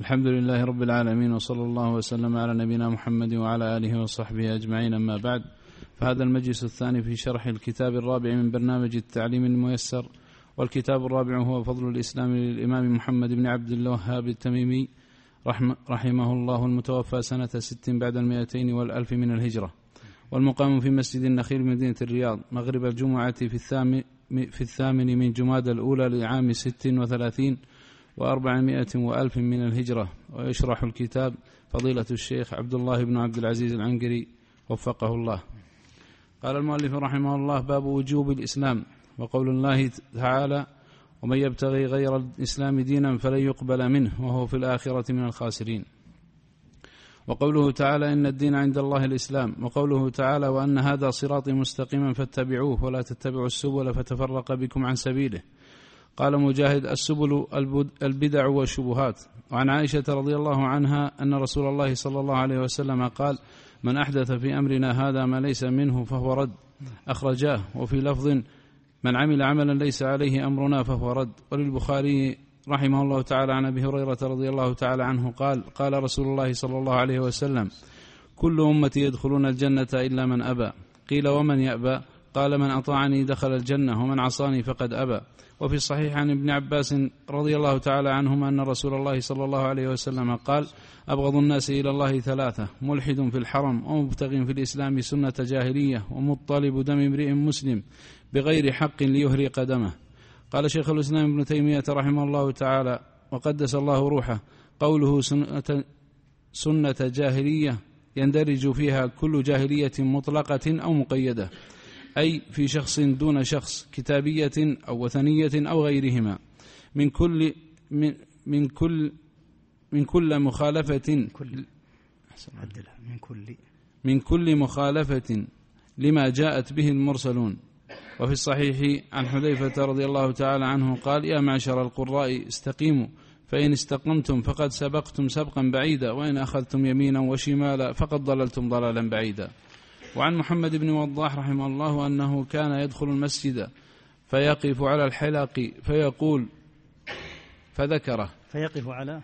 الحمد لله رب العالمين وصلى الله وسلم على نبينا محمد وعلى آله وصحبه أجمعين أما بعد. فهذا المجلس الثاني في شرح الكتاب الرابع من برنامج التعليم الميسر والكتاب الرابع هو فضل الإسلام للإمام محمد بن عبد الوهاب التميمي رحمه الله المتوفى سنة ست بعد المئتين والألف من الهجرة. والمقام في مسجد النخيل مدينة الرياض. مغرب الجمعة في الثامن, في الثامن من جماد الأولى لعام ست وثلاثين وأربعمائة وألف من الهجرة. ويشرح الكتاب فضيلة الشيخ عبد الله بن عبد العزيز العنقري وفقه الله. قال المؤلف رحمه الله باب وجوب الإسلام. وقول الله تعالى ومن يبتغي غير الإسلام دينا فلن يقبل منه وهو في الآخرة من الخاسرين. وقوله تعالى إن الدين عند الله الإسلام. وقوله تعالى وأن هذا صراطي مستقيما فاتبعوه ولا تتبعوا السبل فتفرق بكم عن سبيله. قال مجاهد السبل البدع والشبهات. وعن عائشة رضي الله عنها أن رسول الله صلى الله عليه وسلم قال من أحدث في أمرنا هذا ما ليس منه فهو رد أخرجاه. وفي لفظ من عمل عملا ليس عليه أمرنا فهو رد. وللبخاري رحمه الله تعالى عن أبي هريرة رضي الله تعالى عنه قال قال رسول الله صلى الله عليه وسلم كل أمتي يدخلون الجنة إلا من أبى. قيل ومن يأبى؟ قال من أطاعني دخل الجنة ومن عصاني فقد أبى. وفي الصحيح عن ابن عباس رضي الله تعالى عنهما أن رسول الله صلى الله عليه وسلم قال أبغض الناس إلى الله ثلاثة ملحد في الحرم ومبتغ في الإسلام سنة جاهلية ومطالب دم امرئ مسلم بغير حق ليهري قدمه قال شيخ الإسلام ابن تيمية رحمه الله تعالى وقدس الله روحه. قوله سنة, سنة جاهلية يندرج فيها كل جاهلية مطلقة أو مقيدة. أي في شخص دون شخص كتابية أو وثنية أو غيرهما. من كل من, من كل من كل مخالفة كل. من كل. من كل مخالفة لما جاءت به المرسلون. وفي الصحيح عن حذيفة رضي الله تعالى عنه قال يا معشر القراء استقيموا. فإن استقمتم فقد سبقتم سبقا بعيدا وإن أخذتم يمينا وشمالا فقد ضللتم ضلالا بعيدا. وعن محمد بن وضاح رحمه الله أنه كان يدخل المسجد فيقف على الحلق فيقول فذكره فيقف على؟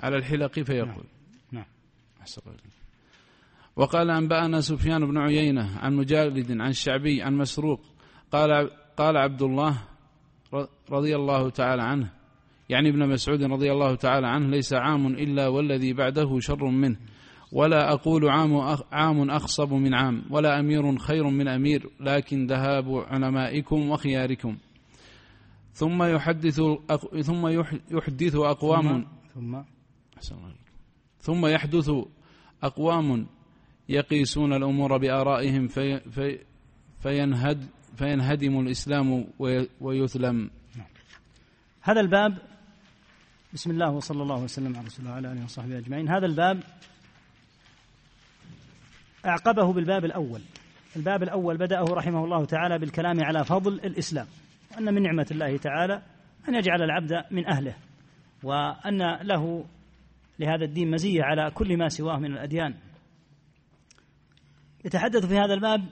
على الحلق فيقول. نعم, نعم. وقال أنبأنا سفيان بن عيينة عن مجالد عن الشعبي عن مسروق. قال قال عبد الله رضي الله تعالى عنه يعني ابن مسعود رضي الله تعالى عنه ليس عام إلا والذي بعده شر منه. ولا أقول عام عام أخصب من عام ولا أمير خير من أمير لكن ذهاب علمائكم وخياركم. ثم يحدث ثم يحدث أقوام. ثم؟ ثم؟ يحدث أقوام يقيسون الأمور بآرائهم في في فينهد فينهدم الإسلام ويثلم هذا الباب بسم الله وصلى الله وسلم على رسول الله وعلى آله وصحبه أجمعين. هذا الباب أعقبه بالباب الأول. الباب الأول بدأه رحمه الله تعالى بالكلام على فضل الإسلام وأن من نعمة الله تعالى أن يجعل العبد من أهله وأن له لهذا الدين مزية على كل ما سواه من الأديان. يتحدث في هذا الباب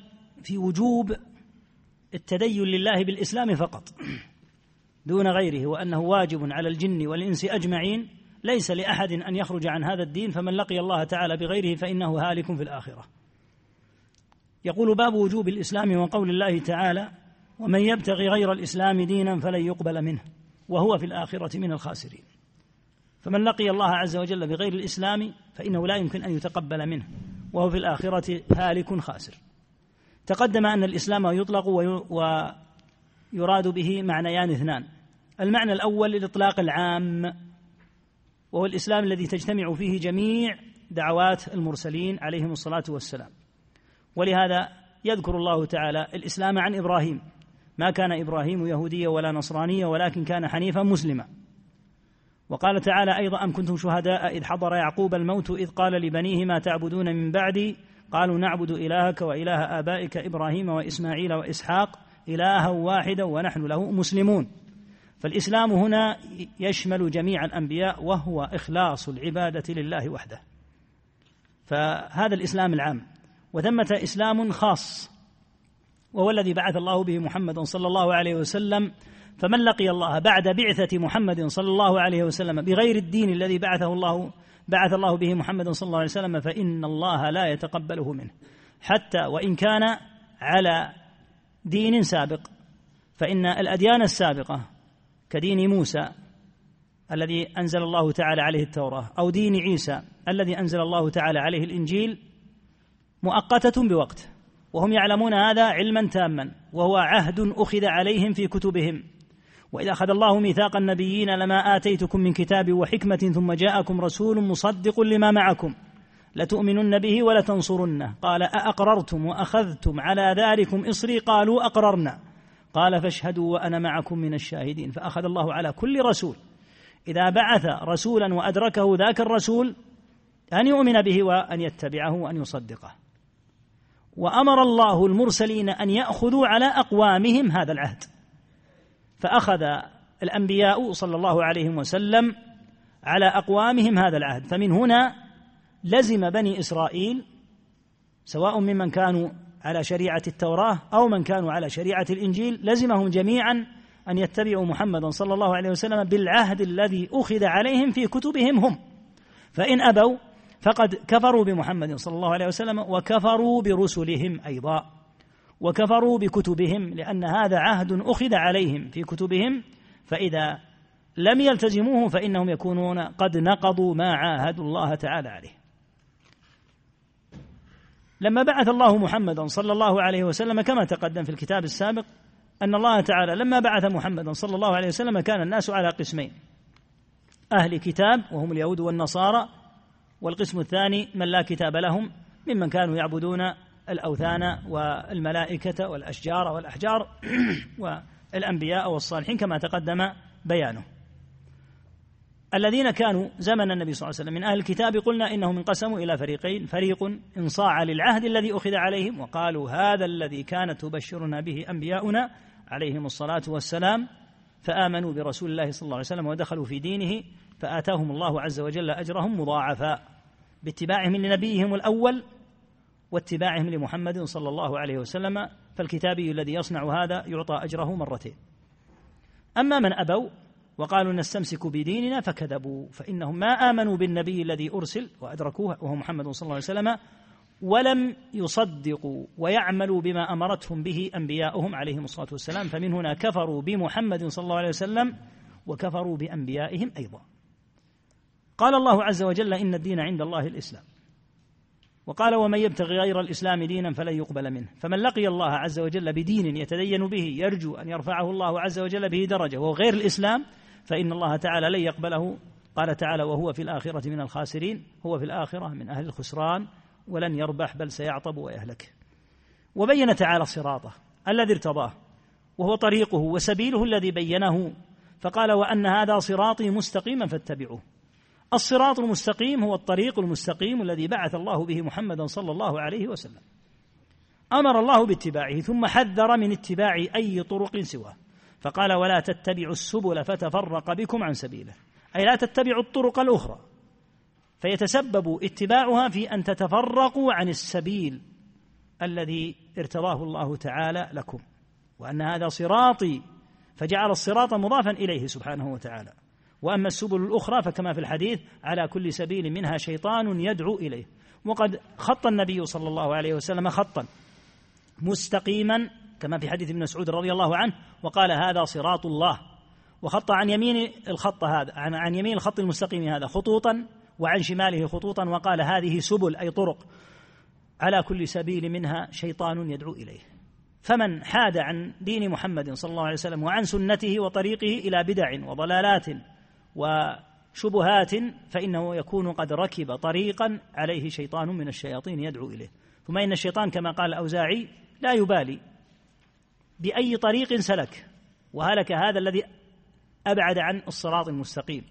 في وجوب التدين لله بالإسلام فقط دون غيره وأنه واجب على الجن والإنس أجمعين ليس لأحد أن يخرج عن هذا الدين فمن لقي الله تعالى بغيره فإنه هالك في الآخرة. يقول باب وجوب الإسلام وقول الله تعالى ومن يبتغي غير الإسلام دينا فلن يقبل منه وهو في الآخرة من الخاسرين. فمن لقي الله عز وجل بغير الإسلام فإنه لا يمكن أن يتقبل منه وهو في الآخرة هالك خاسر. تقدم أن الإسلام يطلق ويراد به معنيان اثنان. المعنى الأول الإطلاق العام وهو الإسلام الذي تجتمع فيه جميع دعوات المرسلين عليهم الصلاة والسلام. ولهذا يذكر الله تعالى الإسلام عن إبراهيم. ما كان إبراهيم يهوديا ولا نصرانيا ولكن كان حنيفا مسلما. وقال تعالى أيضا أم كنتم شهداء إذ حضر يعقوب الموت إذ قال لبنيه ما تعبدون من بعدي؟ قالوا نعبد إلهك وإله آبائك إبراهيم وإسماعيل وإسحاق إلها واحدا ونحن له مسلمون. فالإسلام هنا يشمل جميع الأنبياء وهو إخلاص العبادة لله وحده. فهذا الإسلام العام. وثمة إسلام خاص وهو الذي بعث الله به محمد صلى الله عليه وسلم فمن لقي الله بعد بعثة محمد صلى الله عليه وسلم بغير الدين الذي بعثه الله بعث الله به محمد صلى الله عليه وسلم فإن الله لا يتقبله منه. حتى وإن كان على دين سابق فإن الأديان السابقة كدين موسى الذي أنزل الله تعالى عليه التوراة أو دين عيسى الذي أنزل الله تعالى عليه الإنجيل مؤقتة بوقت وهم يعلمون هذا علما تاما وهو عهد أخذ عليهم في كتبهم. وإذا أخذ الله ميثاق النبيين لما آتيتكم من كتاب وحكمة ثم جاءكم رسول مصدق لما معكم لتؤمنن به ولتنصرنه. قال أأقررتم وأخذتم على ذلكم إصري؟ قالوا أقررنا. قال فاشهدوا وأنا معكم من الشاهدين. فأخذ الله على كل رسول. إذا بعث رسولا وأدركه ذاك الرسول أن يؤمن به وأن يتبعه وأن يصدقه. وأمر الله المرسلين أن يأخذوا على أقوامهم هذا العهد. فأخذ الأنبياء صلى الله عليه وسلم على أقوامهم هذا العهد. فمن هنا لزم بني إسرائيل سواء ممن كانوا على شريعة التوراة أو من كانوا على شريعة الإنجيل لزمهم جميعا أن يتبعوا محمدا صلى الله عليه وسلم بالعهد الذي أخذ عليهم في كتبهم هم. فإن أبوا فقد كفروا بمحمد صلى الله عليه وسلم وكفروا برسلهم أيضا وكفروا بكتبهم لأن هذا عهد أخذ عليهم في كتبهم فإذا لم يلتزموه فإنهم يكونون قد نقضوا ما عاهدوا الله تعالى عليه. لما بعث الله محمدا صلى الله عليه وسلم كما تقدم في الكتاب السابق أن الله تعالى لما بعث محمدا صلى الله عليه وسلم كان الناس على قسمين أهل كتاب وهم اليهود والنصارى والقسم الثاني من لا كتاب لهم ممن كانوا يعبدون الأوثان والملائكة والأشجار والأحجار والأنبياء والصالحين كما تقدم بيانه. الذين كانوا زمن النبي صلى الله عليه وسلم من أهل الكتاب قلنا إنهم انقسموا إلى فريقين. فريق انصاع للعهد الذي أخذ عليهم وقالوا هذا الذي كانت تبشرنا به أنبياؤنا عليهم الصلاة والسلام فآمنوا برسول الله صلى الله عليه وسلم ودخلوا في دينه فآتاهم الله عز وجل أجرهم مضاعفا باتباعهم لنبيهم الأول واتباعهم لمحمد صلى الله عليه وسلم فالكتابي الذي يصنع هذا يعطى أجره مرتين. أما من أبوا وقالوا نستمسك بديننا فكذبوا فإنهم ما آمنوا بالنبي الذي أرسل وأدركوه وهو محمد صلى الله عليه وسلم ولم يصدقوا ويعملوا بما أمرتهم به أنبياؤهم عليهم الصلاة والسلام فمن هنا كفروا بمحمد صلى الله عليه وسلم وكفروا بأنبيائهم أيضا. قال الله عز وجل إن الدين عند الله الإسلام. وقال ومن يبتغي غير الإسلام دينا فلن يقبل منه. فمن لقي الله عز وجل بدين يتدين به يرجو أن يرفعه الله عز وجل به درجة وهو غير الإسلام فإن الله تعالى لن يقبله. قال تعالى وهو في الآخرة من الخاسرين هو في الآخرة من أهل الخسران ولن يربح بل سيعطب ويهلك. وبين تعالى صراطه الذي ارتضاه وهو طريقه وسبيله الذي بينه. فقال وأن هذا صراطي مستقيما فاتبعوه. الصراط المستقيم هو الطريق المستقيم الذي بعث الله به محمدا صلى الله عليه وسلم. أمر الله باتباعه ثم حذر من اتباع أي طرق سواه. فقال ولا تتبعوا السبل فتفرق بكم عن سبيله. أي لا تتبعوا الطرق الأخرى. فيتسبب اتباعها في أن تتفرقوا عن السبيل الذي ارتضاه الله تعالى لكم. وأن هذا صراطي. فجعل الصراط مضافا إليه سبحانه وتعالى. وأما السبل الأخرى فكما في الحديث على كل سبيل منها شيطان يدعو إليه. وقد خط النبي صلى الله عليه وسلم خطا مستقيما كما في حديث ابن مسعود رضي الله عنه وقال هذا صراط الله. وخط عن يمين الخط هذا عن, عن يمين الخط المستقيم هذا خطوطا وعن شماله خطوطا وقال هذه سبل أي طرق. على كل سبيل منها شيطان يدعو إليه. فمن حاد عن دين محمد صلى الله عليه وسلم وعن سنته وطريقه إلى بدع وضلالات وشبهات فإنه يكون قد ركب طريقا عليه شيطان من الشياطين يدعو إليه. ثم إن الشيطان كما قال الأوزاعي لا يبالي. بأي طريق سلك؟ وهلك هذا الذي أبعد عن الصراط المستقيم.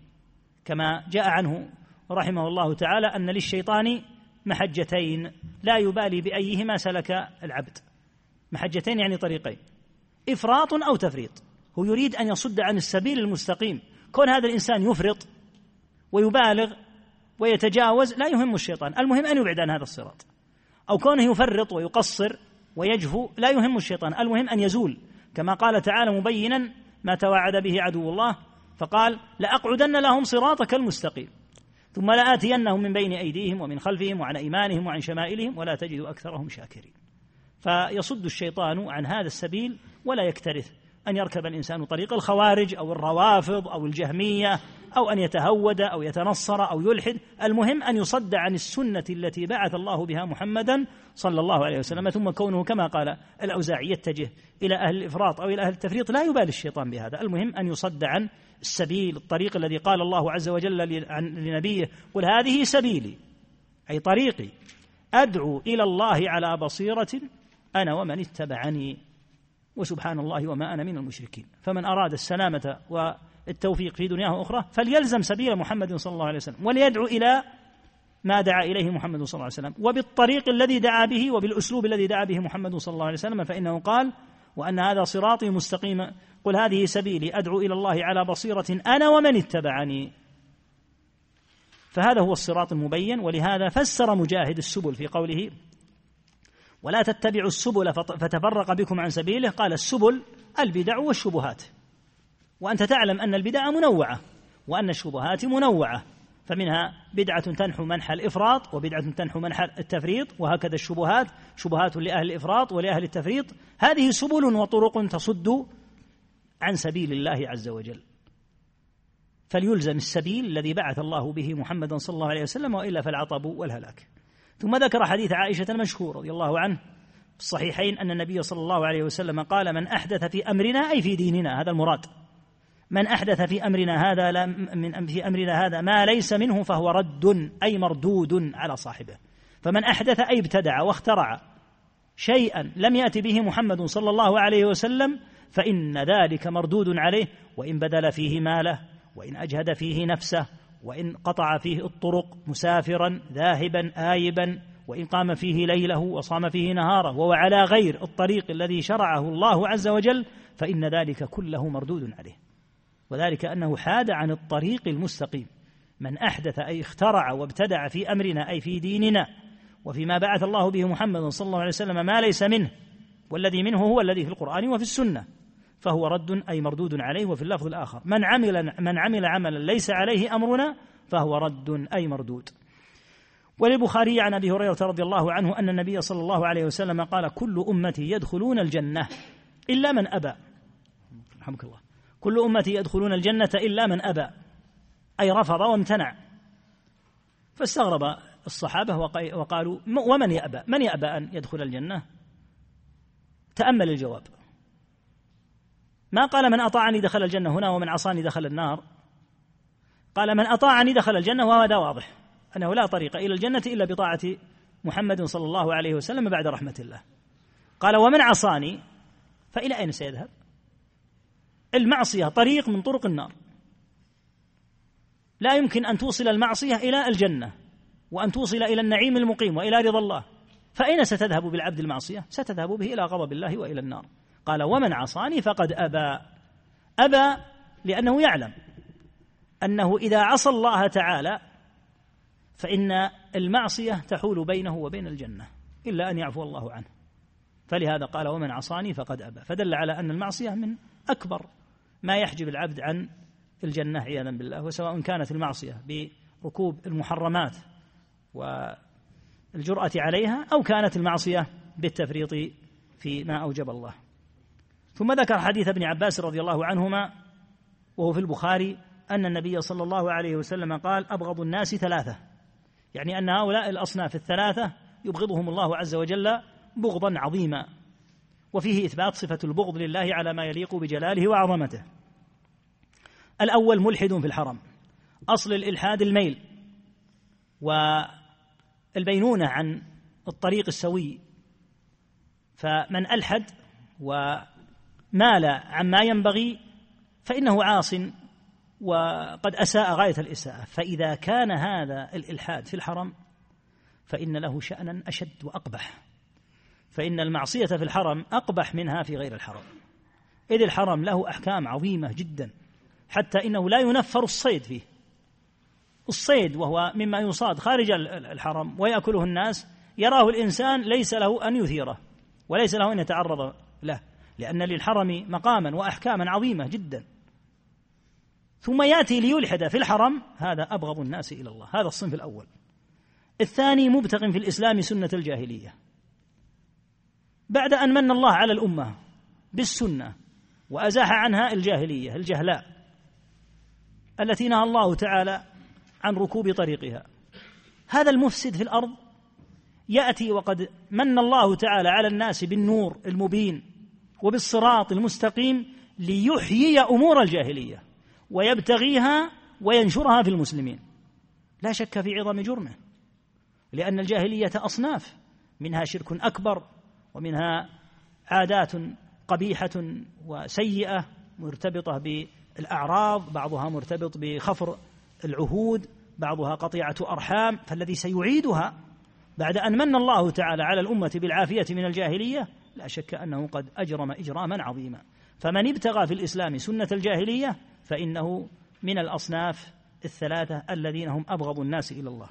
كما جاء عنه رحمه الله تعالى أن للشيطان محجتين. لا يبالي بأيهما سلك العبد. محجتين يعني طريقين. إفراط أو تفريط. هو يريد أن يصد عن السبيل المستقيم. كون هذا الإنسان يفرط ويبالغ ويتجاوز لا يهم الشيطان. المهم أن يبعد عن هذا الصراط. أو كونه يفرط ويقصر ويجفو لا يهم الشيطان. المهم أن يزول. كما قال تعالى مبينا ما توعد به عدو الله فقال لأقعدن لهم صراطك المستقيم. ثم لآتينهم من بين أيديهم ومن خلفهم وعن أيمانهم وعن شمائلهم ولا تجد أكثرهم شاكرين. فيصد الشيطان عن هذا السبيل ولا يكترث. أن يركب الإنسان طريق الخوارج أو الروافض أو الجهمية أو أن يتهود أو يتنصر أو يلحد. المهم أن يصد عن السنة التي بعث الله بها محمدا صلى الله عليه وسلم. ثم كونه كما قال الأوزاعي يتجه إلى أهل الإفراط أو إلى أهل التفريط. لا يبالي الشيطان بهذا. المهم أن يصد عن السبيل الطريق الذي قال الله عز وجل لنبيه قل هذه سبيلي أي طريقي أدعو إلى الله على بصيرة أنا ومن اتبعني. وسبحان الله وما أنا من المشركين. فمن أراد السلامة والتوفيق في دنياه وأخرى فليلزم سبيل محمد صلى الله عليه وسلم وليدعو إلى ما دعا إليه محمد صلى الله عليه وسلم. وبالطريق الذي دعا به وبالأسلوب الذي دعا به محمد صلى الله عليه وسلم فإنه قال وأن هذا صراطي مستقيما قل هذه سبيلي أدعو إلى الله على بصيرة أنا ومن اتبعني. فهذا هو الصراط المبين ولهذا فسر مجاهد السبل في قوله ولا تتبعوا السبل فتفرق بكم عن سبيله. قال السبل البدع والشبهات. وأنت تعلم أن البدع منوعة وأن الشبهات منوعة فمنها بدعة تنحو منحى الإفراط وبدعة تنحو منحى التفريط وهكذا الشبهات شبهات لأهل الإفراط ولأهل التفريط. هذه سبل وطرق تصد عن سبيل الله عز وجل. فليلزم السبيل الذي بعث الله به محمدا صلى الله عليه وسلم وإلا فالعطب والهلاك. ثم ذكر حديث عائشة المشهور رضي الله عنه في الصحيحين أن النبي صلى الله عليه وسلم قال من أحدث في أمرنا أي في ديننا هذا المراد. من أحدث في أمرنا هذا لا من في أمرنا هذا ما ليس منه فهو رد أي مردود على صاحبه. فمن أحدث أي ابتدع واخترع شيئا لم يات به محمد صلى الله عليه وسلم فإن ذلك مردود عليه وإن بذل فيه ماله وإن أجهد فيه نفسه وإن قطع فيه الطرق مسافرا ذاهبا آيبا وإن قام فيه ليله وصام فيه نهاره وهو على غير الطريق الذي شرعه الله عز وجل فإن ذلك كله مردود عليه. وذلك أنه حاد عن الطريق المستقيم. من أحدث أي اخترع وابتدع في أمرنا أي في ديننا وفيما بعث الله به محمد صلى الله عليه وسلم ما ليس منه والذي منه هو الذي في القرآن وفي السنة. فهو رد أي مردود عليه وفي اللفظ الآخر. من عمل من عمل عملا ليس عليه أمرنا فهو رد أي مردود. وللبخاري عن أبي هريرة رضي الله عنه أن النبي صلى الله عليه وسلم قال كل أمتي يدخلون الجنة إلا من أبى. رحمك الله. كل أمتي يدخلون الجنة إلا من أبى. أي رفض وامتنع. فاستغرب الصحابة وقالوا ومن يأبى؟ من يأبى أن يدخل الجنة؟ تأمل الجواب. ما قال من أطاعني دخل الجنة هنا ومن عصاني دخل النار. قال من أطاعني دخل الجنة وهذا واضح أنه لا طريق إلى الجنة إلا بطاعة محمد صلى الله عليه وسلم بعد رحمة الله. قال ومن عصاني فإلى أين سيذهب؟ المعصية طريق من طرق النار. لا يمكن أن توصل المعصية إلى الجنة وأن توصل إلى النعيم المقيم وإلى رضا الله. فأين ستذهب بالعبد المعصية؟ ستذهب به إلى غضب الله وإلى النار. قال ومن عصاني فقد أبى. أبى لأنه يعلم أنه إذا عصى الله تعالى فإن المعصية تحول بينه وبين الجنة إلا أن يعفو الله عنه. فلهذا قال ومن عصاني فقد أبى. فدل على أن المعصية من أكبر ما يحجب العبد عن الجنة عياذا بالله. وسواء كانت المعصية بركوب المحرمات والجرأة عليها أو كانت المعصية بالتفريط فيما أوجب الله. ثم ذكر حديث ابن عباس رضي الله عنهما وهو في البخاري أن النبي صلى الله عليه وسلم قال أبغض الناس ثلاثة. يعني أن هؤلاء الأصناف الثلاثة يبغضهم الله عز وجل بغضا عظيما. وفيه إثبات صفة البغض لله على ما يليق بجلاله وعظمته. الأول ملحد في الحرم. أصل الإلحاد الميل. والبينونة عن الطريق السوي. فمن ألحد و مال عما ينبغي فإنه عاص وقد أساء غاية الإساءة. فإذا كان هذا الإلحاد في الحرم فإن له شأنا أشد وأقبح. فإن المعصية في الحرم أقبح منها في غير الحرم. إذ الحرم له أحكام عظيمة جدا حتى إنه لا ينفر الصيد فيه. الصيد وهو مما يصاد خارج الحرم ويأكله الناس. يراه الإنسان ليس له أن يثيره وليس له أن يتعرض له. لأن للحرم مقاما وأحكاما عظيمة جدا. ثم يأتي ليلحد في الحرم هذا أبغض الناس إلى الله. هذا الصنف الأول. الثاني مبتغ في الإسلام سنة الجاهلية. بعد أن من الله على الأمة بالسنة وأزاح عنها الجاهلية الجهلاء التي نهى الله تعالى عن ركوب طريقها. هذا المفسد في الأرض يأتي وقد من الله تعالى على الناس بالنور المبين وبالصراط المستقيم ليحيي أمور الجاهلية ويبتغيها وينشرها في المسلمين. لا شك في عظم جرمه لأن الجاهلية أصناف منها شرك أكبر ومنها عادات قبيحة وسيئة مرتبطة بالأعراض بعضها مرتبط بخفر العهود بعضها قطيعة أرحام فالذي سيعيدها بعد أن من الله تعالى على الأمة بالعافية من الجاهلية لا شك أنه قد أجرم إجراما عظيما. فمن ابتغى في الإسلام سنة الجاهلية فإنه من الأصناف الثلاثة الذين هم أبغض الناس إلى الله.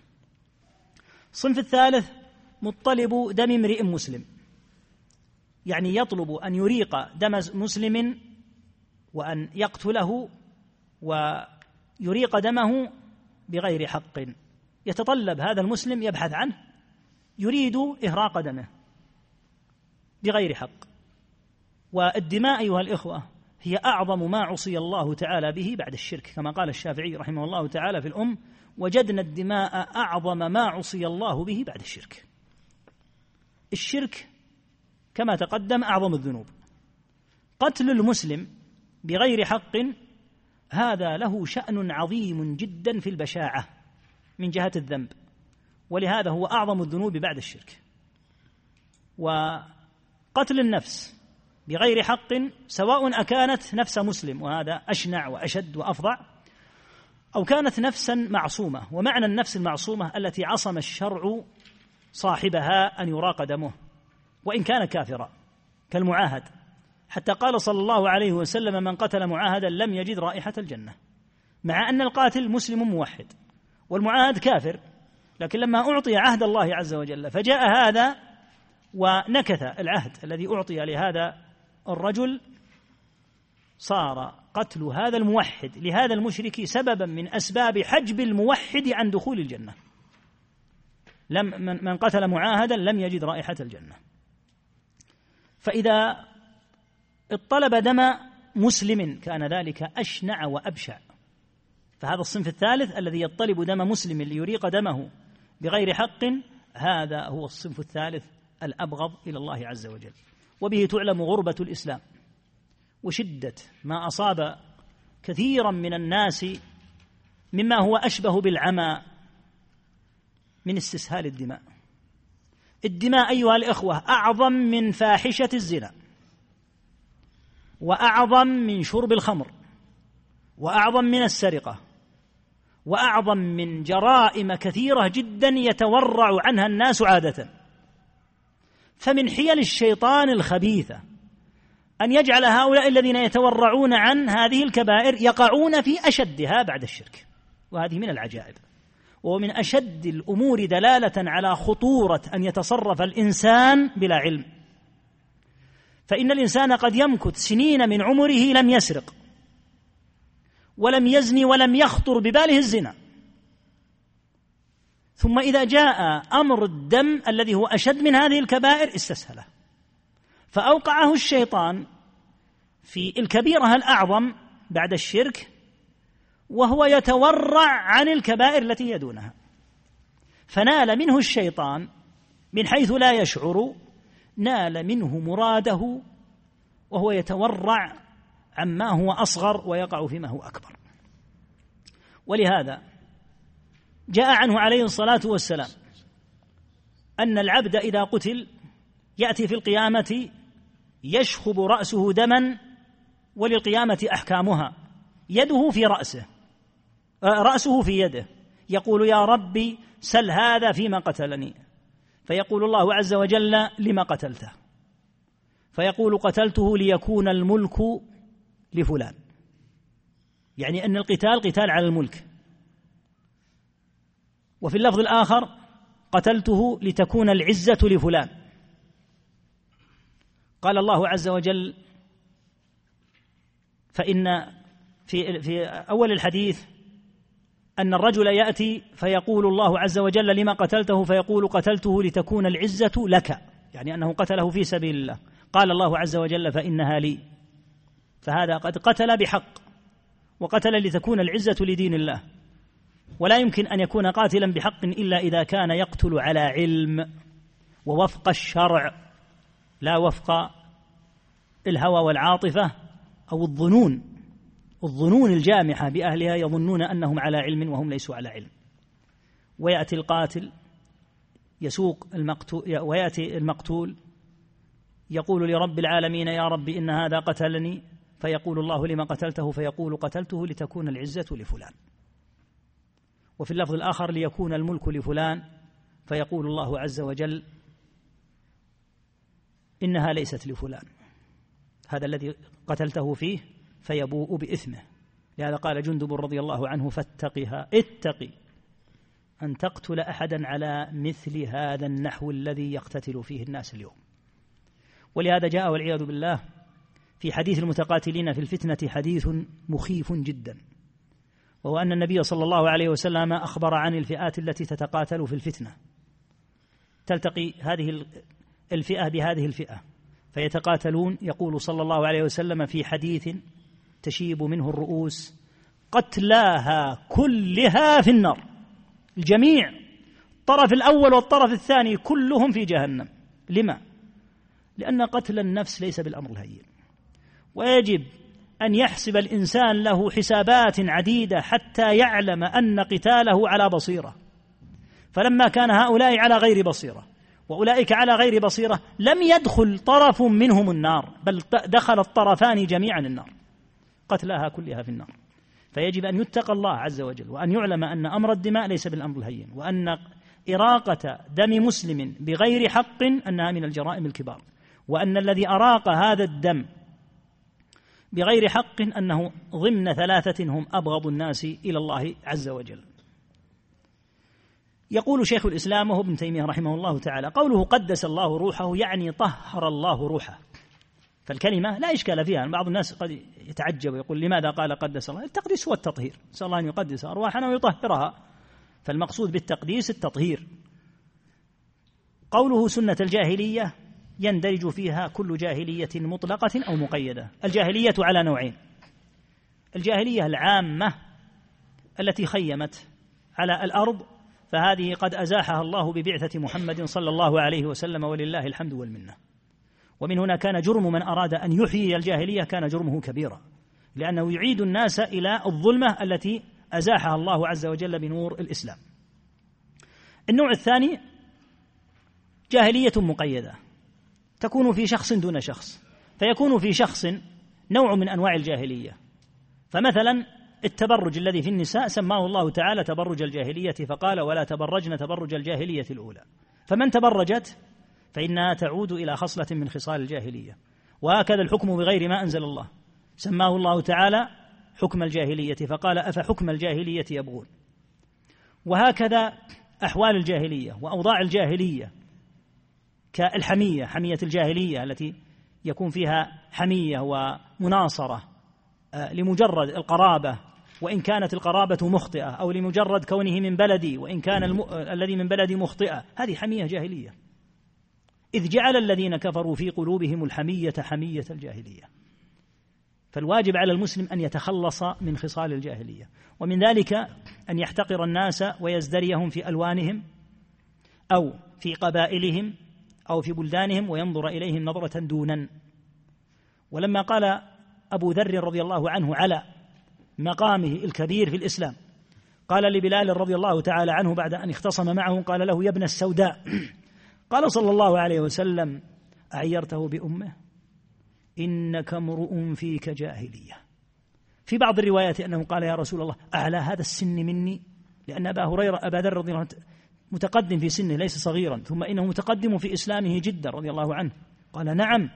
الصنف الثالث مطلب دم امرئ مسلم. يعني يطلب أن يريق دم مسلم وأن يقتله ويريق دمه بغير حق. يتطلب هذا المسلم يبحث عنه يريد إهراق دمه. بغير حق. والدماء أيها الإخوة هي أعظم ما عصي الله تعالى به بعد الشرك. كما قال الشافعي رحمه الله تعالى في الأم وجدنا الدماء أعظم ما عصي الله به بعد الشرك. الشرك كما تقدم أعظم الذنوب. قتل المسلم بغير حق هذا له شأن عظيم جدا في البشاعة من جهة الذنب ولهذا هو أعظم الذنوب بعد الشرك. وقتل النفس بغير حق سواء أكانت نفس مسلم وهذا أشنع وأشد وأفظع أو كانت نفسا معصومة. ومعنى النفس المعصومة التي عصم الشرع صاحبها أن يراق دمه وإن كان كافرا كالمعاهد. حتى قال صلى الله عليه وسلم من قتل معاهدا لم يجد رائحة الجنة. مع أن القاتل مسلم موحد والمعاهد كافر لكن لما أعطي عهد الله عز وجل فجاء هذا ونكث العهد الذي أعطي لهذا الرجل صار قتل هذا الموحد لهذا المشرك سببا من أسباب حجب الموحد عن دخول الجنة. لم من قتل معاهدا لم يجد رائحة الجنة. فإذا اطلب دم مسلم كان ذلك أشنع وأبشع. فهذا الصنف الثالث الذي يطلب دم مسلم ليريق دمه بغير حق هذا هو الصنف الثالث الأبغض إلى الله عز وجل. وبه تعلم غربة الإسلام. وشدة ما أصاب كثيرا من الناس مما هو أشبه بالعمى من استسهال الدماء. الدماء أيها الإخوة أعظم من فاحشة الزنا. وأعظم من شرب الخمر. وأعظم من السرقة. وأعظم من جرائم كثيرة جدا يتورع عنها الناس عادة. فمن حيل الشيطان الخبيثة أن يجعل هؤلاء الذين يتورعون عن هذه الكبائر يقعون في أشدها بعد الشرك. وهذه من العجائب. ومن أشد الأمور دلالة على خطورة أن يتصرف الإنسان بلا علم. فإن الإنسان قد يمكث سنين من عمره لم يسرق ولم يزني ولم يخطر بباله الزنا. ثم إذا جاء أمر الدم الذي هو أشد من هذه الكبائر استسهله. فأوقعه الشيطان في الكبيرة الأعظم بعد الشرك وهو يتورع عن الكبائر التي يدونها فنال منه الشيطان من حيث لا يشعر نال منه مراده وهو يتورع عما هو أصغر ويقع فيما هو أكبر. ولهذا جاء عنه عليه الصلاة والسلام أن العبد إذا قتل يأتي في القيامة يشخب رأسه دما وللقيامة أحكامها يده في رأسه آه، رأسه في يده يقول يا ربي سل هذا فيما قتلني فيقول الله عز وجل لما قتلته فيقول قتلته ليكون الملك لفلان يعني أن القتال قتال على الملك. وفي اللفظ الآخر قتلته لتكون العزة لفلان. قال الله عز وجل فإن في في أول الحديث أن الرجل يأتي فيقول الله عز وجل لما قتلته فيقول قتلته لتكون العزة لك يعني أنه قتله في سبيل الله. قال الله عز وجل فإنها لي. فهذا قد قتل بحق وقتل لتكون العزة لدين الله. ولا يمكن أن يكون قاتلا بحق إلا إذا كان يقتل على علم ووفق الشرع لا وفق الهوى والعاطفة أو الظنون. الظنون الجامحة بأهلها يظنون أنهم على علم وهم ليسوا على علم. ويأتي القاتل يسوق المقتول ويأتي المقتول يقول لرب العالمين يا رب إن هذا قتلني فيقول الله لما قتلته فيقول قتلته لتكون العزة لفلان. وفي اللفظ الآخر ليكون الملك لفلان فيقول الله عز وجل إنها ليست لفلان. هذا الذي قتلته فيه فيبوء بإثمه. لهذا قال جندب رضي الله عنه فاتقها اتقي أن تقتل أحدا على مثل هذا النحو الذي يقتتل فيه الناس اليوم. ولهذا جاء والعياذ بالله في حديث المتقاتلين في الفتنة حديث مخيف جدا. وهو أن النبي صلى الله عليه وسلم أخبر عن الفئات التي تتقاتل في الفتنة. تلتقي هذه الفئة بهذه الفئة. فيتقاتلون يقول صلى الله عليه وسلم في حديث تشيب منه الرؤوس قتلاها كلها في النار. الجميع الطرف الأول والطرف الثاني كلهم في جهنم. لما؟ لأن قتل النفس ليس بالأمر الهين. ويجب أن يحسب الإنسان له حسابات عديدة حتى يعلم أن قتاله على بصيرة. فلما كان هؤلاء على غير بصيرة وأولئك على غير بصيرة لم يدخل طرف منهم النار بل دخل الطرفان جميعا النار قتلاها كلها في النار. فيجب أن يتقى الله عز وجل وأن يعلم أن أمر الدماء ليس بالأمر الهين وأن إراقة دم مسلم بغير حق أنها من الجرائم الكبار وأن الذي أراق هذا الدم بغير حق أنه ضمن ثلاثة هم أبغض الناس إلى الله عز وجل. يقول شيخ الإسلام وهو ابن تيمية رحمه الله تعالى قوله قدس الله روحه يعني طهر الله روحه. فالكلمة لا إشكال فيها بعض الناس قد يتعجب ويقول لماذا قال قدس الله؟ التقديس هو التطهير نسأل الله أن يقدس أرواحنا ويطهرها. فالمقصود بالتقديس التطهير. قوله سنة الجاهلية يندرج فيها كل جاهلية مطلقة أو مقيدة. الجاهلية على نوعين. الجاهلية العامة التي خيمت على الأرض فهذه قد أزاحها الله ببعثة محمد صلى الله عليه وسلم ولله الحمد والمنة. ومن هنا كان جرم من أراد أن يحيي الجاهلية كان جرمه كبيرا لأنه يعيد الناس إلى الظلمة التي أزاحها الله عز وجل بنور الإسلام. النوع الثاني جاهلية مقيدة. تكون في شخص دون شخص. فيكون في شخص نوع من أنواع الجاهلية. فمثلا التبرج الذي في النساء سماه الله تعالى تبرج الجاهلية فقال ولا تبرجن تبرج الجاهلية الأولى. فمن تبرجت؟ فإنها تعود إلى خصلة من خصال الجاهلية. وهكذا الحكم بغير ما أنزل الله. سماه الله تعالى حكم الجاهلية فقال أفحكم الجاهلية يبغون؟ وهكذا أحوال الجاهلية وأوضاع الجاهلية. كالحمية حمية الجاهلية التي يكون فيها حمية ومناصرة آه، لمجرد القرابة وإن كانت القرابة مخطئة أو لمجرد كونه من بلدي وإن كان الم... الذي من بلدي مخطئة. هذه حمية جاهلية. إذ جعل الذين كفروا في قلوبهم الحمية حمية الجاهلية. فالواجب على المسلم أن يتخلص من خصال الجاهلية ومن ذلك أن يحتقر الناس ويزدريهم في ألوانهم أو في قبائلهم أو في بلدانهم وينظر إليهم نظرة دونا. ولما قال أبو ذر رضي الله عنه على مقامه الكبير في الإسلام قال لبلال رضي الله تعالى عنه بعد أن اختصم معه قال له يا ابن السوداء. قال صلى الله عليه وسلم أعيرته بأمه؟ إنك امرؤ فيك جاهلية. في بعض الروايات أنه قال يا رسول الله أعلى هذا السن مني؟ لأن أبا هريرة أبا ذر رضي الله عنه متقدم في سنه ليس صغيرا ثم إنه متقدم في إسلامه جدا رضي الله عنه. قال نعم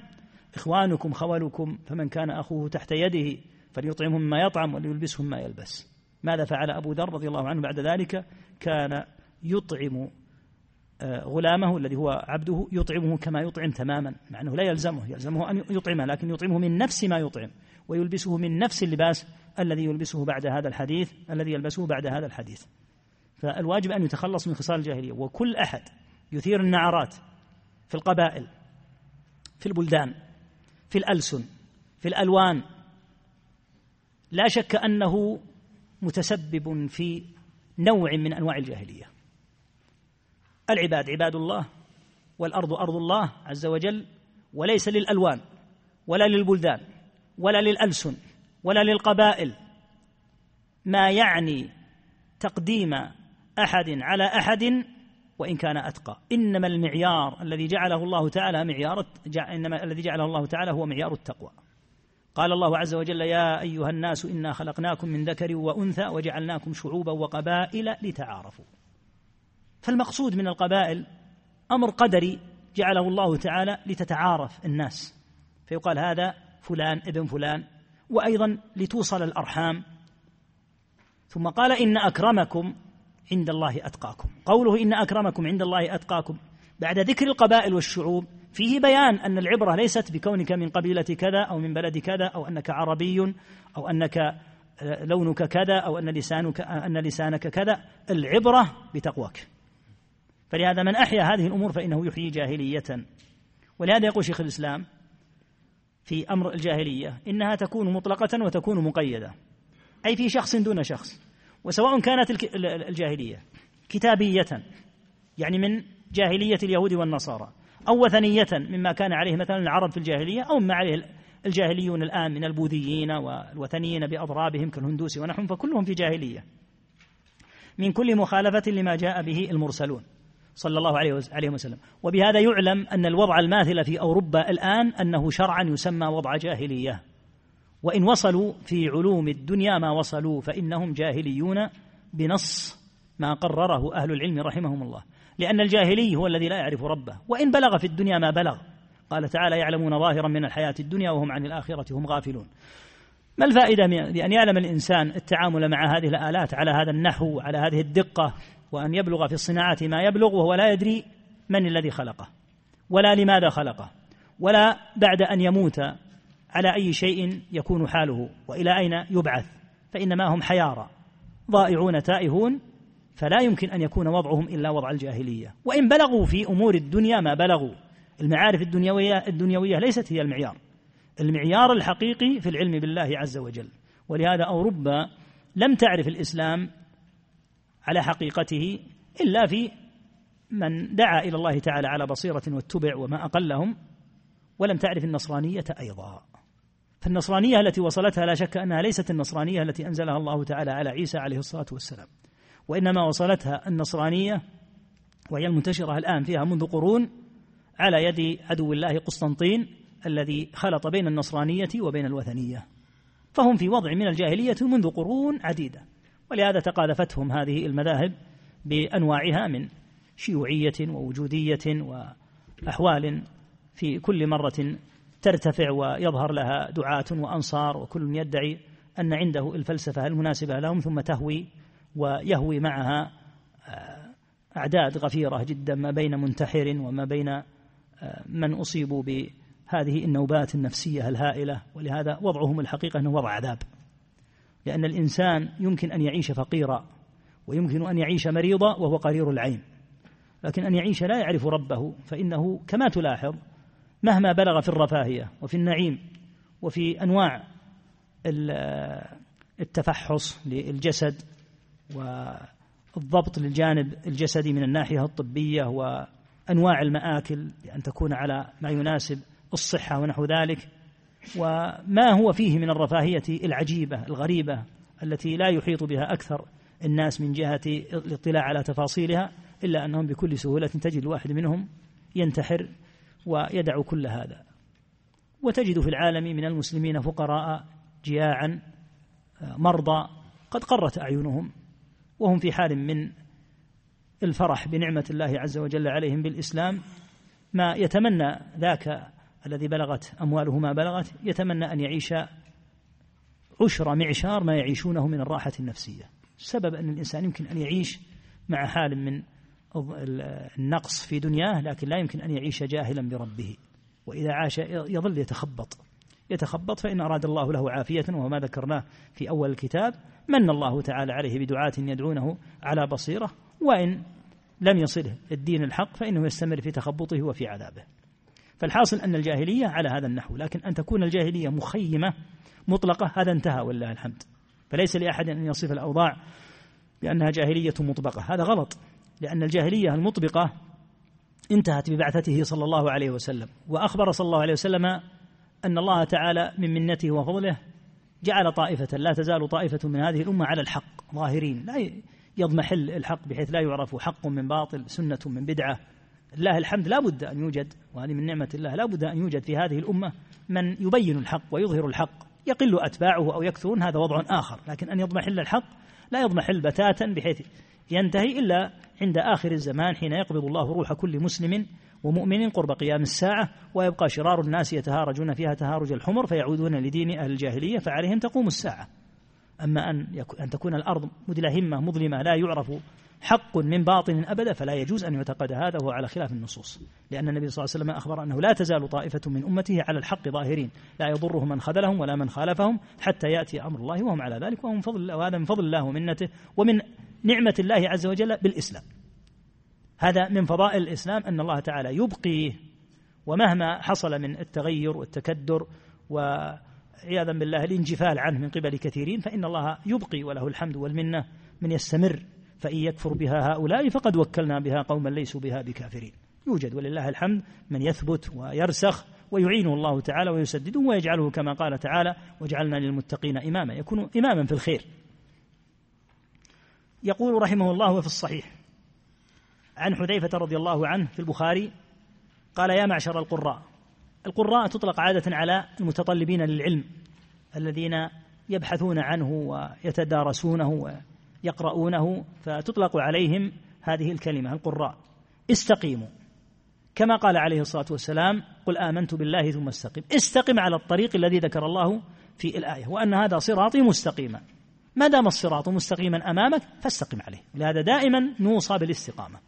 إخوانكم خولكم فمن كان أخوه تحت يده فليطعمهم ما يطعم وليلبسهم ما يلبس. ماذا فعل أبو ذر رضي الله عنه بعد ذلك؟ كان يطعم آه، غلامه الذي هو عبده يطعمه كما يطعم تماما مع أنه لا يلزمه يلزمه أن يطعمه لكن يطعمه من نفس ما يطعم ويلبسه من نفس اللباس الذي يلبسه بعد هذا الحديث الذي يلبسه بعد هذا الحديث. فالواجب أن يتخلص من خصال الجاهلية. وكل أحد يثير النعرات في القبائل في البلدان في الألسن في الألوان. لا شك أنه متسبب في نوع من أنواع الجاهلية. العباد عباد الله والأرض أرض الله عز وجل وليس للألوان ولا للبلدان ولا للألسن ولا للقبائل. ما يعني تقديم أحد على أحد وإن كان أتقى. إنما المعيار الذي جعله الله تعالى معيار إنما الذي جعله الله تعالى هو معيار التقوى. قال الله عز وجل يا أيها الناس إنا خلقناكم من ذكر وأنثى وجعلناكم شعوبا وقبائل لتعارفوا. فالمقصود من القبائل أمر قدري جعله الله تعالى لتتعارف الناس. فيقال هذا فلان ابن فلان وأيضا لتوصل الأرحام. ثم قال إن أكرمكم عند الله أتقاكم. قوله إن أكرمكم عند الله أتقاكم. بعد ذكر القبائل والشعوب فيه بيان أن العبرة ليست بكونك من قبيلة كذا أو من بلد كذا أو أنك عربي أو أنك آه، لونك كذا أو أن لسانك أن لسانك كذا. العبرة بتقواك. فلهذا من أحيا هذه الأمور فإنه يحيي جاهلية. ولهذا يقول شيخ الإسلام في أمر الجاهلية إنها تكون مطلقة وتكون مقيدة. أي في شخص دون شخص. وسواء كانت الجاهلية كتابية يعني من جاهلية اليهود والنصارى أو وثنية مما كان عليه مثلا العرب في الجاهلية أو مما عليه الجاهليون الآن من البوذيين والوثنيين بأضرابهم كالهندوس ونحن فكلهم في جاهلية. من كل مخالفة لما جاء به المرسلون صلى الله عليه وسلم. وبهذا يعلم أن الوضع الماثل في أوروبا الآن أنه شرعا يسمى وضع جاهلية. وإن وصلوا في علوم الدنيا ما وصلوا فإنهم جاهليون بنص ما قرره أهل العلم رحمهم الله. لأن الجاهلي هو الذي لا يعرف ربه. وإن بلغ في الدنيا ما بلغ. قال تعالى يعلمون ظاهرا من الحياة الدنيا وهم عن الآخرة هم غافلون. ما الفائدة بأن يعلم الإنسان التعامل مع هذه الآلات على هذا النحو على هذه الدقة وأن يبلغ في الصناعة ما يبلغ وهو لا يدري من الذي خلقه. ولا لماذا خلقه. ولا بعد أن يموت على أي شيء يكون حاله وإلى أين يبعث؟ فإنما هم حيارى ضائعون تائهون فلا يمكن أن يكون وضعهم إلا وضع الجاهلية. وإن بلغوا في أمور الدنيا ما بلغوا. المعارف الدنيوية, الدنيوية ليست هي المعيار. المعيار الحقيقي في العلم بالله عز وجل. ولهذا أوروبا لم تعرف الإسلام على حقيقته إلا في من دعا إلى الله تعالى على بصيرة واتبع وما أقلهم ولم تعرف النصرانية أيضا. فالنصرانية التي وصلتها لا شك أنها ليست النصرانية التي أنزلها الله تعالى على عيسى عليه الصلاة والسلام. وإنما وصلتها النصرانية وهي المنتشرة الآن فيها منذ قرون على يد عدو الله قسطنطين الذي خلط بين النصرانية وبين الوثنية. فهم في وضع من الجاهلية منذ قرون عديدة. ولهذا تقاذفتهم هذه المذاهب بأنواعها من شيوعية ووجودية وأحوال في كل مرة ترتفع ويظهر لها دعاة وأنصار وكل يدعي أن عنده الفلسفة المناسبة لهم ثم تهوي ويهوي معها آه، أعداد غفيرة جدا ما بين منتحر وما بين آه، من أصيبوا بهذه النوبات النفسية الهائلة. ولهذا وضعهم الحقيقة أنه وضع عذاب. لأن الإنسان يمكن أن يعيش فقيرا ويمكن أن يعيش مريضا وهو قرير العين. لكن أن يعيش لا يعرف ربه فإنه كما تلاحظ مهما بلغ في الرفاهية وفي النعيم وفي أنواع التفحص للجسد والضبط للجانب الجسدي من الناحية الطبية وأنواع المآكل بأن تكون على ما يناسب الصحة ونحو ذلك وما هو فيه من الرفاهية العجيبة الغريبة التي لا يحيط بها أكثر الناس من جهة الاطلاع على تفاصيلها إلا أنهم بكل سهولة تجد الواحد منهم ينتحر ويدع كل هذا. وتجد في العالم من المسلمين فقراء جياعا مرضى قد قرت أعينهم وهم في حال من الفرح بنعمة الله عز وجل عليهم بالإسلام. ما يتمنى ذاك الذي بلغت أمواله ما بلغت يتمنى أن يعيش عشر معشار ما يعيشونه من الراحة النفسية. السبب أن الإنسان يمكن أن يعيش مع حال من النقص في دنياه لكن لا يمكن أن يعيش جاهلا بربه. وإذا عاش يظل يتخبط. يتخبط فإن أراد الله له عافية وهو ما ذكرناه في أول الكتاب. من الله تعالى عليه بدعاة يدعونه على بصيرة. وإن لم يصله الدين الحق فإنه يستمر في تخبطه وفي عذابه. فالحاصل أن الجاهلية على هذا النحو. لكن أن تكون الجاهلية مخيمة مطلقة هذا انتهى ولله الحمد. فليس لأحد أن يصف الأوضاع بأنها جاهلية مطبقة. هذا غلط. لأن الجاهلية المطبقة انتهت ببعثته صلى الله عليه وسلم وأخبر صلى الله عليه وسلم أن الله تعالى من منته وفضله جعل طائفة لا تزال طائفة من هذه الأمة على الحق ظاهرين لا يضمحل الحق بحيث لا يعرف حق من باطل سنة من بدعة. الله الحمد لا بد أن يوجد وهذه من نعمة الله لا بد أن يوجد في هذه الأمة من يبين الحق ويظهر الحق يقل أتباعه أو يكثرون هذا وضع آخر لكن أن يضمحل الحق لا يضمحل بتاتا بحيث ينتهي إلا عند آخر الزمان حين يقبض الله روح كل مسلم ومؤمن قرب قيام الساعة ويبقى شرار الناس يتهارجون فيها تهارج الحمر فيعودون لدين أهل الجاهلية فعليهم تقوم الساعة. أما أن, أن تكون الأرض مدلهمة مظلمة لا يعرف حق من باطن أبدا فلا يجوز أن يعتقد هذا وهو على خلاف النصوص. لأن النبي صلى الله عليه وسلم أخبر أنه لا تزال طائفة من أمته على الحق ظاهرين لا يضرهم من خذلهم ولا من خالفهم حتى يأتي أمر الله وهم على ذلك وهم فضل وهذا من فضل الله ومنته ومن نعمة الله عز وجل بالإسلام. هذا من فضائل الإسلام أن الله تعالى يبقيه ومهما حصل من التغير والتكدر وعياذا بالله الانجفال عنه من قبل كثيرين فإن الله يبقي وله الحمد والمنة من يستمر فإن يكفر بها هؤلاء فقد وكلنا بها قوما ليسوا بها بكافرين. يوجد ولله الحمد من يثبت ويرسخ ويعينه الله تعالى ويسدده ويجعله كما قال تعالى وجعلنا للمتقين إماما. يكون إماما في الخير. يقول رحمه الله وفي الصحيح. عن حذيفة رضي الله عنه في البخاري قال يا معشر القراء القراء تطلق عادة على المتطلبين للعلم الذين يبحثون عنه ويتدارسونه ويقرؤونه فتطلق عليهم هذه الكلمة القراء. استقيموا. كما قال عليه الصلاة والسلام قل آمنت بالله ثم استقم استقم على الطريق الذي ذكر الله في الآية وأن هذا صراطي مستقيما. ما دام الصراط مستقيما أمامك فاستقم عليه. لهذا دائما نوصى بالاستقامة.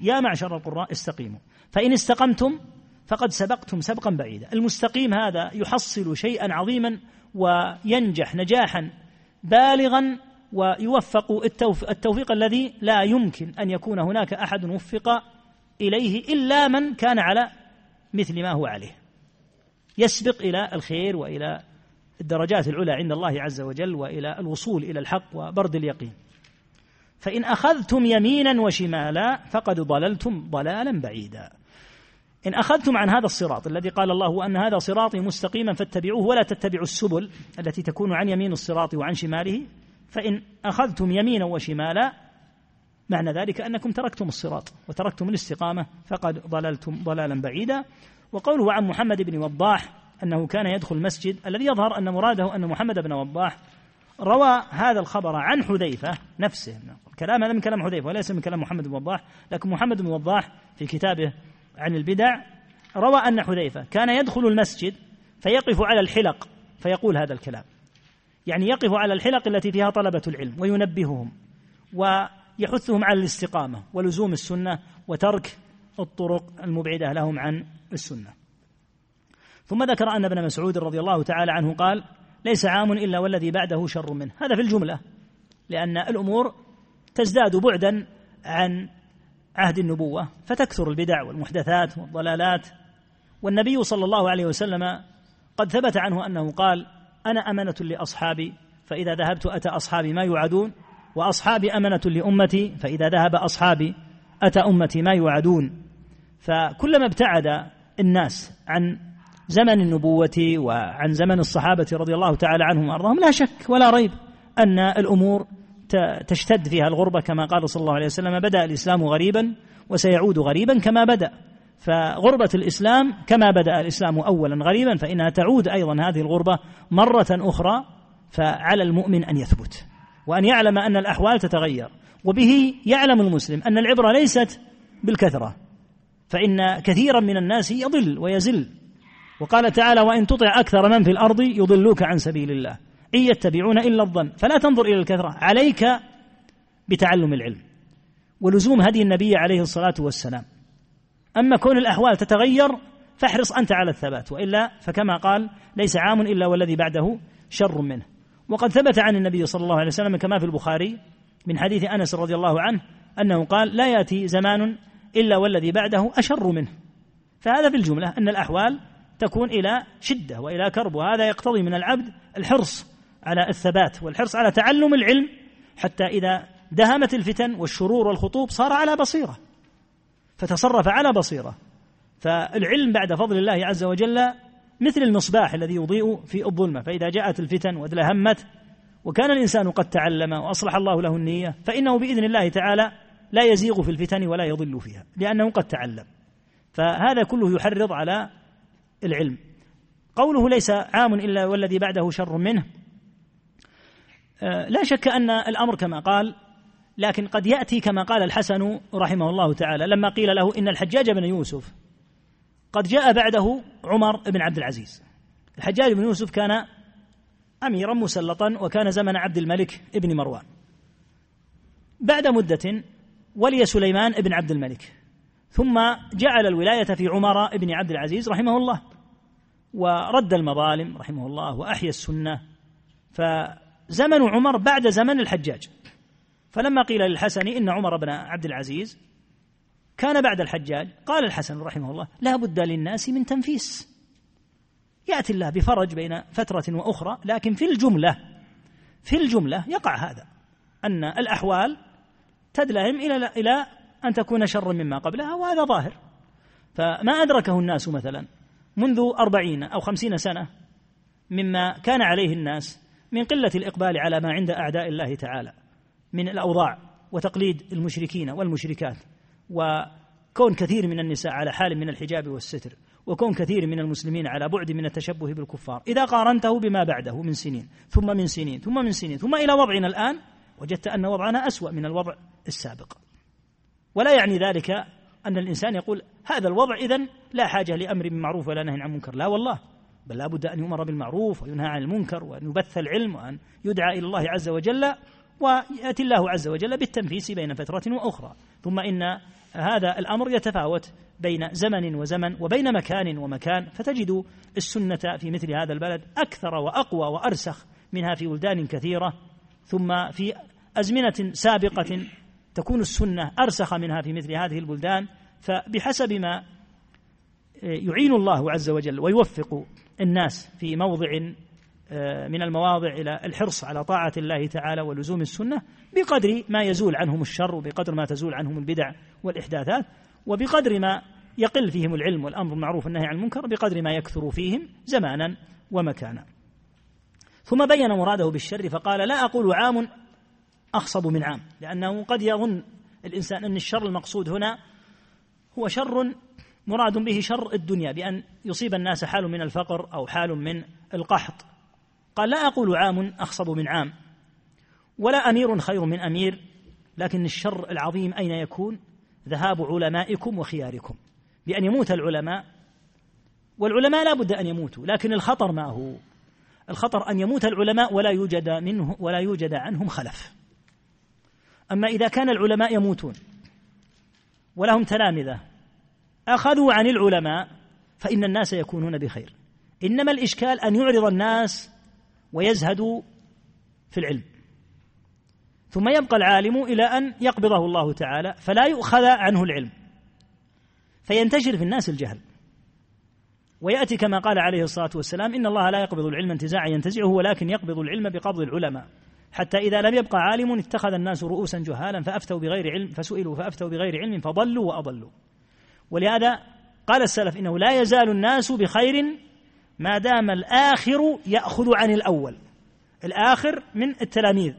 يا معشر القراء استقيموا. فإن استقمتم فقد سبقتم سبقا بعيدا. المستقيم هذا يحصل شيئا عظيما وينجح نجاحا بالغا ويوفق التوفيق الذي لا يمكن أن يكون هناك أحد وفق إليه إلا من كان على مثل ما هو عليه. يسبق إلى الخير وإلى الدرجات العلى عند الله عز وجل وإلى الوصول إلى الحق وبرد اليقين. فإن أخذتم يمينا وشمالا فقد ضللتم ضلالا بعيدا. إن أخذتم عن هذا الصراط الذي قال الله وان هذا صراطي مستقيما فاتبعوه ولا تتبعوا السبل التي تكون عن يمين الصراط وعن شماله فإن أخذتم يمينا وشمالا معنى ذلك أنكم تركتم الصراط وتركتم الاستقامة فقد ضللتم ضلالا بعيدا. وقوله عن محمد بن وضاح أنه كان يدخل المسجد الذي يظهر أن مراده أن محمد بن وضاح روى هذا الخبر عن حذيفة نفسه. الكلام هذا من كلام حذيفة وليس من كلام محمد بن وضاح لكن محمد بن وضاح في كتابه عن البدع روى أن حذيفة كان يدخل المسجد فيقف على الحلق فيقول هذا الكلام. يعني يقف على الحلق التي فيها طلبة العلم وينبههم ويحثهم على الاستقامة ولزوم السنة وترك الطرق المبعدة لهم عن السنة. ثم ذكر أن ابن مسعود رضي الله تعالى عنه قال ليس عام إلا والذي بعده شر منه. هذا في الجملة لأن الأمور تزداد بعدا عن عهد النبوة فتكثر البدع والمحدثات والضلالات. والنبي صلى الله عليه وسلم قد ثبت عنه أنه قال أنا أمنة لأصحابي فإذا ذهبت أتى أصحابي ما يوعدون وأصحابي أمنة لأمتي فإذا ذهب أصحابي أتى أمتي ما يوعدون. فكلما ابتعد الناس عن زمن النبوة وعن زمن الصحابة رضي الله تعالى عنهم وأرضاهم لا شك ولا ريب أن الأمور تشتد فيها الغربة كما قال صلى الله عليه وسلم بدأ الإسلام غريبا وسيعود غريبا كما بدأ. فغربة الإسلام كما بدأ الإسلام أولا غريبا فإنها تعود أيضا هذه الغربة مرة أخرى فعلى المؤمن أن يثبت وأن يعلم أن الأحوال تتغير. وبه يعلم المسلم أن العبرة ليست بالكثرة فإن كثيرا من الناس يضل ويزل. وقال تعالى وإن تطع أكثر من في الأرض يضلوك عن سبيل الله. إن يتبعون إلا الظن. فلا تنظر إلى الكثرة. عليك بتعلم العلم. ولزوم هدي النبي عليه الصلاة والسلام. أما كون الأحوال تتغير فاحرص أنت على الثبات. وإلا فكما قال ليس عام إلا والذي بعده شر منه. وقد ثبت عن النبي صلى الله عليه وسلم كما في البخاري من حديث أنس رضي الله عنه أنه قال لا يأتي زمان إلا والذي بعده أشر منه. فهذا في الجملة أن الأحوال تكون إلى شدة وإلى كرب وهذا يقتضي من العبد الحرص على الثبات والحرص على تعلم العلم حتى إذا دهمت الفتن والشرور والخطوب صار على بصيرة فتصرف على بصيرة. فالعلم بعد فضل الله عز وجل مثل المصباح الذي يضيء في الظلمة فإذا جاءت الفتن وادلهمت وكان الإنسان قد تعلم وأصلح الله له النية فإنه بإذن الله تعالى لا يزيغ في الفتن ولا يضل فيها لأنه قد تعلم. فهذا كله يحرض على العلم. قوله ليس عام إلا والذي بعده شر منه. آه، لا شك أن الأمر كما قال لكن قد يأتي كما قال الحسن رحمه الله تعالى لما قيل له إن الحجاج بن يوسف قد جاء بعده عمر بن عبد العزيز. الحجاج بن يوسف كان أميرا مسلطا وكان زمن عبد الملك ابن مروان. بعد مدة ولي سليمان بن عبد الملك ثم جعل الولاية في عمر بن عبد العزيز رحمه الله. ورد المظالم رحمه الله وأحيا السنة فزمن عمر بعد زمن الحجاج. فلما قيل للحسن إن عمر بن عبد العزيز كان بعد الحجاج قال الحسن رحمه الله لا بد للناس من تنفيس. يأتي الله بفرج بين فترة وأخرى لكن في الجملة في الجملة يقع هذا أن الأحوال تدلهم إلى إلى أن تكون شرا مما قبلها وهذا ظاهر. فما أدركه الناس مثلا؟ منذ أربعين أو خمسين سنة مما كان عليه الناس من قلة الإقبال على ما عند أعداء الله تعالى من الأوضاع وتقليد المشركين والمشركات وكون كثير من النساء على حال من الحجاب والستر وكون كثير من المسلمين على بعد من التشبه بالكفار إذا قارنته بما بعده من سنين ثم من سنين ثم من سنين ثم إلى وضعنا الآن وجدت أن وضعنا أسوأ من الوضع السابق. ولا يعني ذلك أن الإنسان يقول هذا الوضع إذن لا حاجة لأمر بالمعروف ولا نهي عن منكر لا والله بل لا بد أن يؤمر بالمعروف وينهى عن المنكر وأن يبث العلم وأن يدعى إلى الله عز وجل ويأتي الله عز وجل بالتنفيس بين فترة وأخرى. ثم إن هذا الأمر يتفاوت بين زمن وزمن وبين مكان ومكان فتجد السنة في مثل هذا البلد أكثر وأقوى وأرسخ منها في بلدان كثيرة ثم في أزمنة سابقة تكون السنة أرسخ منها في مثل هذه البلدان فبحسب ما يعين الله عز وجل ويوفق الناس في موضع آه، من المواضع إلى الحرص على طاعة الله تعالى ولزوم السنة بقدر ما يزول عنهم الشر وبقدر ما تزول عنهم البدع والإحداثات وبقدر ما يقل فيهم العلم والأمر بالمعروف والنهي عن المنكر بقدر ما يكثر فيهم زمانا ومكانا. ثم بين مراده بالشر فقال لا أقول عام أخصب من عام لأنه قد يظن الإنسان أن الشر المقصود هنا هو شر مراد به شر الدنيا بأن يصيب الناس حال من الفقر أو حال من القحط. قال لا أقول عام أخصب من عام ولا أمير خير من أمير لكن الشر العظيم أين يكون؟ ذهاب علمائكم وخياركم. بأن يموت العلماء والعلماء لا بد أن يموتوا لكن الخطر ما هو؟ الخطر أن يموت العلماء ولا يوجد منه ولا يوجد عنهم خلف. أما إذا كان العلماء يموتون ولهم تلامذة أخذوا عن العلماء فإن الناس يكونون بخير. إنما الإشكال أن يعرض الناس ويزهدوا في العلم. ثم يبقى العالم إلى أن يقبضه الله تعالى فلا يؤخذ عنه العلم. فينتشر في الناس الجهل. ويأتي كما قال عليه الصلاة والسلام إن الله لا يقبض العلم انتزاعا ينتزعه ولكن يقبض العلم بقبض العلماء. حتى إذا لم يبقى عالم اتخذ الناس رؤوسا جهالا فأفتوا بغير علم فسئلوا فأفتوا بغير علم فضلوا وأضلوا. ولهذا قال السلف إنه لا يزال الناس بخير ما دام الآخر يأخذ عن الأول. الآخر من التلاميذ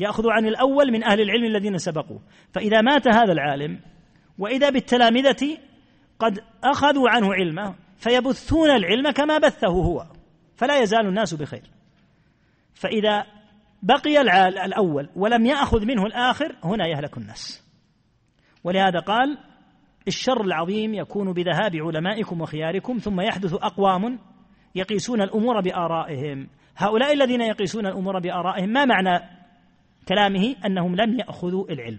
يأخذ عن الأول من أهل العلم الذين سبقوا فإذا مات هذا العالم وإذا بالتلامذة قد أخذوا عنه علمه فيبثون العلم كما بثه هو. فلا يزال الناس بخير. فإذا بقي الأول ولم يأخذ منه الآخر هنا يهلك الناس. ولهذا قال الشر العظيم يكون بذهاب علمائكم وخياركم ثم يحدث أقوام يقيسون الأمور بآرائهم. هؤلاء الذين يقيسون الأمور بآرائهم ما معنى كلامه؟ أنهم لم يأخذوا العلم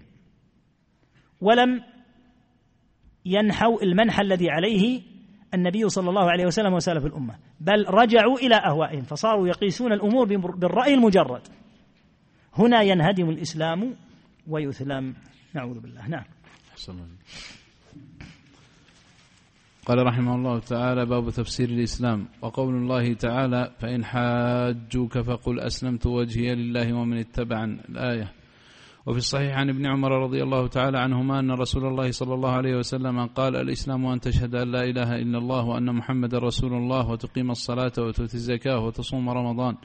ولم ينحوا المنح الذي عليه النبي صلى الله عليه وسلم وسلف الأمة بل رجعوا إلى أهوائهم فصاروا يقيسون الأمور بالرأي المجرد. هنا ينهدم الإسلام ويثلم نعوذ بالله. نعم. قال رحمه الله تعالى باب تفسير الإسلام. وقول الله تعالى فإن حاجوك فقل أسلمت وجهي لله ومن اتبع الآية. وفي الصحيح عن ابن عمر رضي الله تعالى عنهما أن رسول الله صلى الله عليه وسلم قال الإسلام أن تشهد أن لا إله إلا الله وأن محمد رسول الله وتقيم الصلاة وتؤتي الزكاة وتصوم رمضان.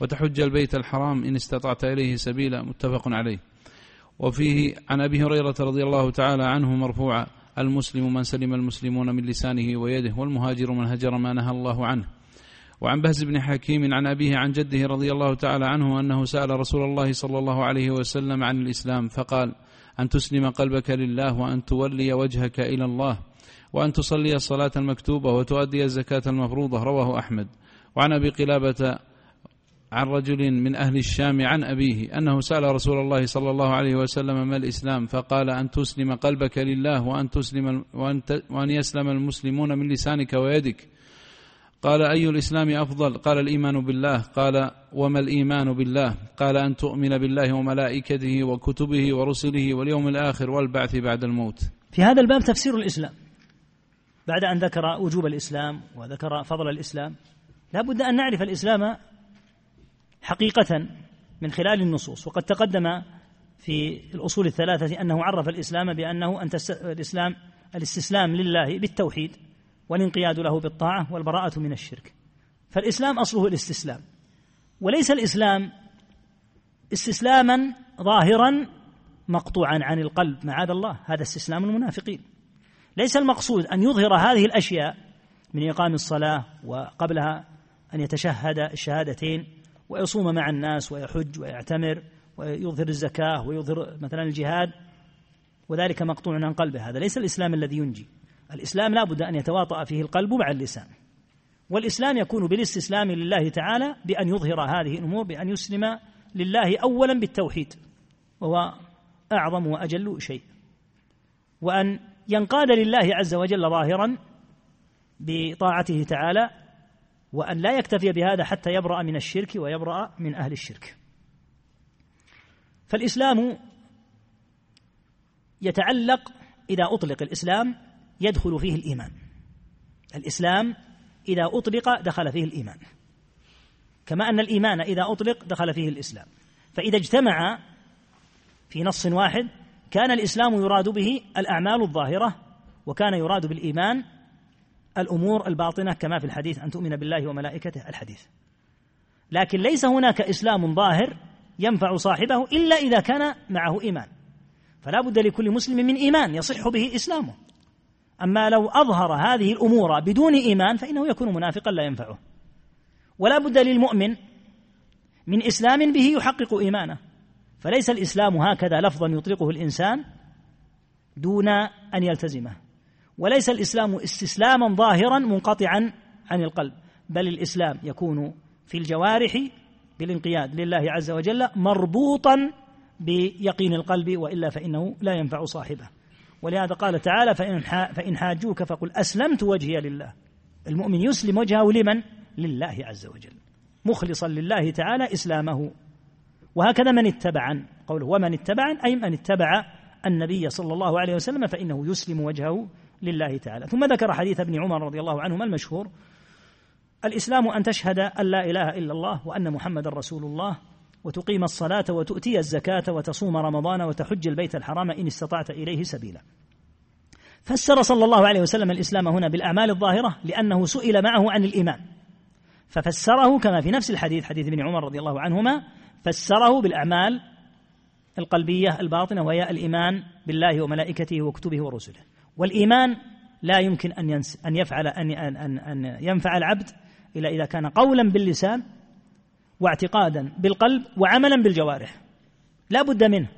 وتحج البيت الحرام إن استطعت إليه سبيلا متفق عليه. وفيه عن أبي هريرة رضي الله تعالى عنه مرفوعا المسلم من سلم المسلمون من لسانه ويده والمهاجر من هجر ما نهى الله عنه. وعن بهز بن حكيم عن أبيه عن جده رضي الله تعالى عنه أنه سأل رسول الله صلى الله عليه وسلم عن الإسلام فقال أن تسلم قلبك لله وأن تولي وجهك إلى الله وأن تصلي الصلاة المكتوبة وتؤدي الزكاة المفروضة. رواه أحمد. وعن أبي قلابة عن رجل من أهل الشام عن أبيه أنه سأل رسول الله صلى الله عليه وسلم ما الإسلام؟ فقال أن تسلم قلبك لله وأن, تسلم وأن, وأن يسلم المسلمون من لسانك ويدك. قال أي الإسلام أفضل؟ قال الإيمان بالله. قال وما الإيمان بالله؟ قال أن تؤمن بالله وملائكته وكتبه ورسله واليوم الآخر والبعث بعد الموت. في هذا الباب تفسير الإسلام. بعد أن ذكر وجوب الإسلام وذكر فضل الإسلام لا بد أن نعرف الإسلام حقيقة من خلال النصوص. وقد تقدم في الأصول الثلاثة أنه عرف الإسلام بأنه أن الإسلام الاستسلام لله بالتوحيد والانقياد له بالطاعة والبراءة من الشرك. فالإسلام أصله الاستسلام. وليس الإسلام استسلاما ظاهرا مقطوعا عن القلب معاذ الله هذا استسلام المنافقين. ليس المقصود أن يظهر هذه الأشياء من إقام الصلاة وقبلها أن يتشهد الشهادتين ويصوم مع الناس ويحج ويعتمر ويظهر الزكاة ويظهر مثلا الجهاد وذلك مقطوع عن قلبه. هذا ليس الإسلام الذي ينجي. الإسلام لا بد أن يتواطأ فيه القلب مع اللسان. والإسلام يكون بالاستسلام لله تعالى بأن يظهر هذه الأمور بأن يسلم لله أولا بالتوحيد وهو أعظم وأجل شيء. وأن ينقاد لله عز وجل ظاهرا بطاعته تعالى وأن لا يكتفي بهذا حتى يبرأ من الشرك ويبرأ من أهل الشرك. فالإسلام يتعلق إذا أطلق الإسلام يدخل فيه الإيمان. الإسلام إذا أطلق دخل فيه الإيمان. كما أن الإيمان إذا أطلق دخل فيه الإسلام. فإذا اجتمع في نص واحد كان الإسلام يراد به الأعمال الظاهرة وكان يراد بالإيمان الأمور الباطنة كما في الحديث أن تؤمن بالله وملائكته الحديث. لكن ليس هناك إسلام ظاهر ينفع صاحبه إلا إذا كان معه إيمان. فلا بد لكل مسلم من إيمان يصح به إسلامه. أما لو أظهر هذه الأمور بدون إيمان فإنه يكون منافقا لا ينفعه. ولا بد للمؤمن من إسلام به يحقق إيمانه. فليس الإسلام هكذا لفظا يطلقه الإنسان دون أن يلتزمه. وليس الإسلام استسلاما ظاهرا منقطعا عن القلب بل الإسلام يكون في الجوارح بالانقياد لله عز وجل مربوطا بيقين القلب وإلا فإنه لا ينفع صاحبه. ولهذا قال تعالى فإن, فإن حاجوك فقل أسلمت وجهي لله. المؤمن يسلم وجهه لمن؟ لله عز وجل. مخلصا لله تعالى إسلامه. وهكذا من اتبع قوله ومن اتبع أي من اتبع النبي صلى الله عليه وسلم فإنه يسلم وجهه لله تعالى. ثم ذكر حديث ابن عمر رضي الله عنهما المشهور الإسلام أن تشهد أن لا إله إلا الله وأن محمد رسول الله وتقيم الصلاة وتؤتي الزكاة وتصوم رمضان وتحج البيت الحرام إن استطعت إليه سبيلا. فسر صلى الله عليه وسلم الإسلام هنا بالأعمال الظاهرة لأنه سئل معه عن الإيمان. ففسره كما في نفس الحديث حديث ابن عمر رضي الله عنهما فسره بالأعمال القلبية الباطنة وهي الإيمان بالله وملائكته وكتبه ورسله. والإيمان لا يمكن أن أن يفعل أن أن أن ينفع العبد إلا إذا كان قولا باللسان واعتقادا بالقلب وعملا بالجوارح. لا بد منه.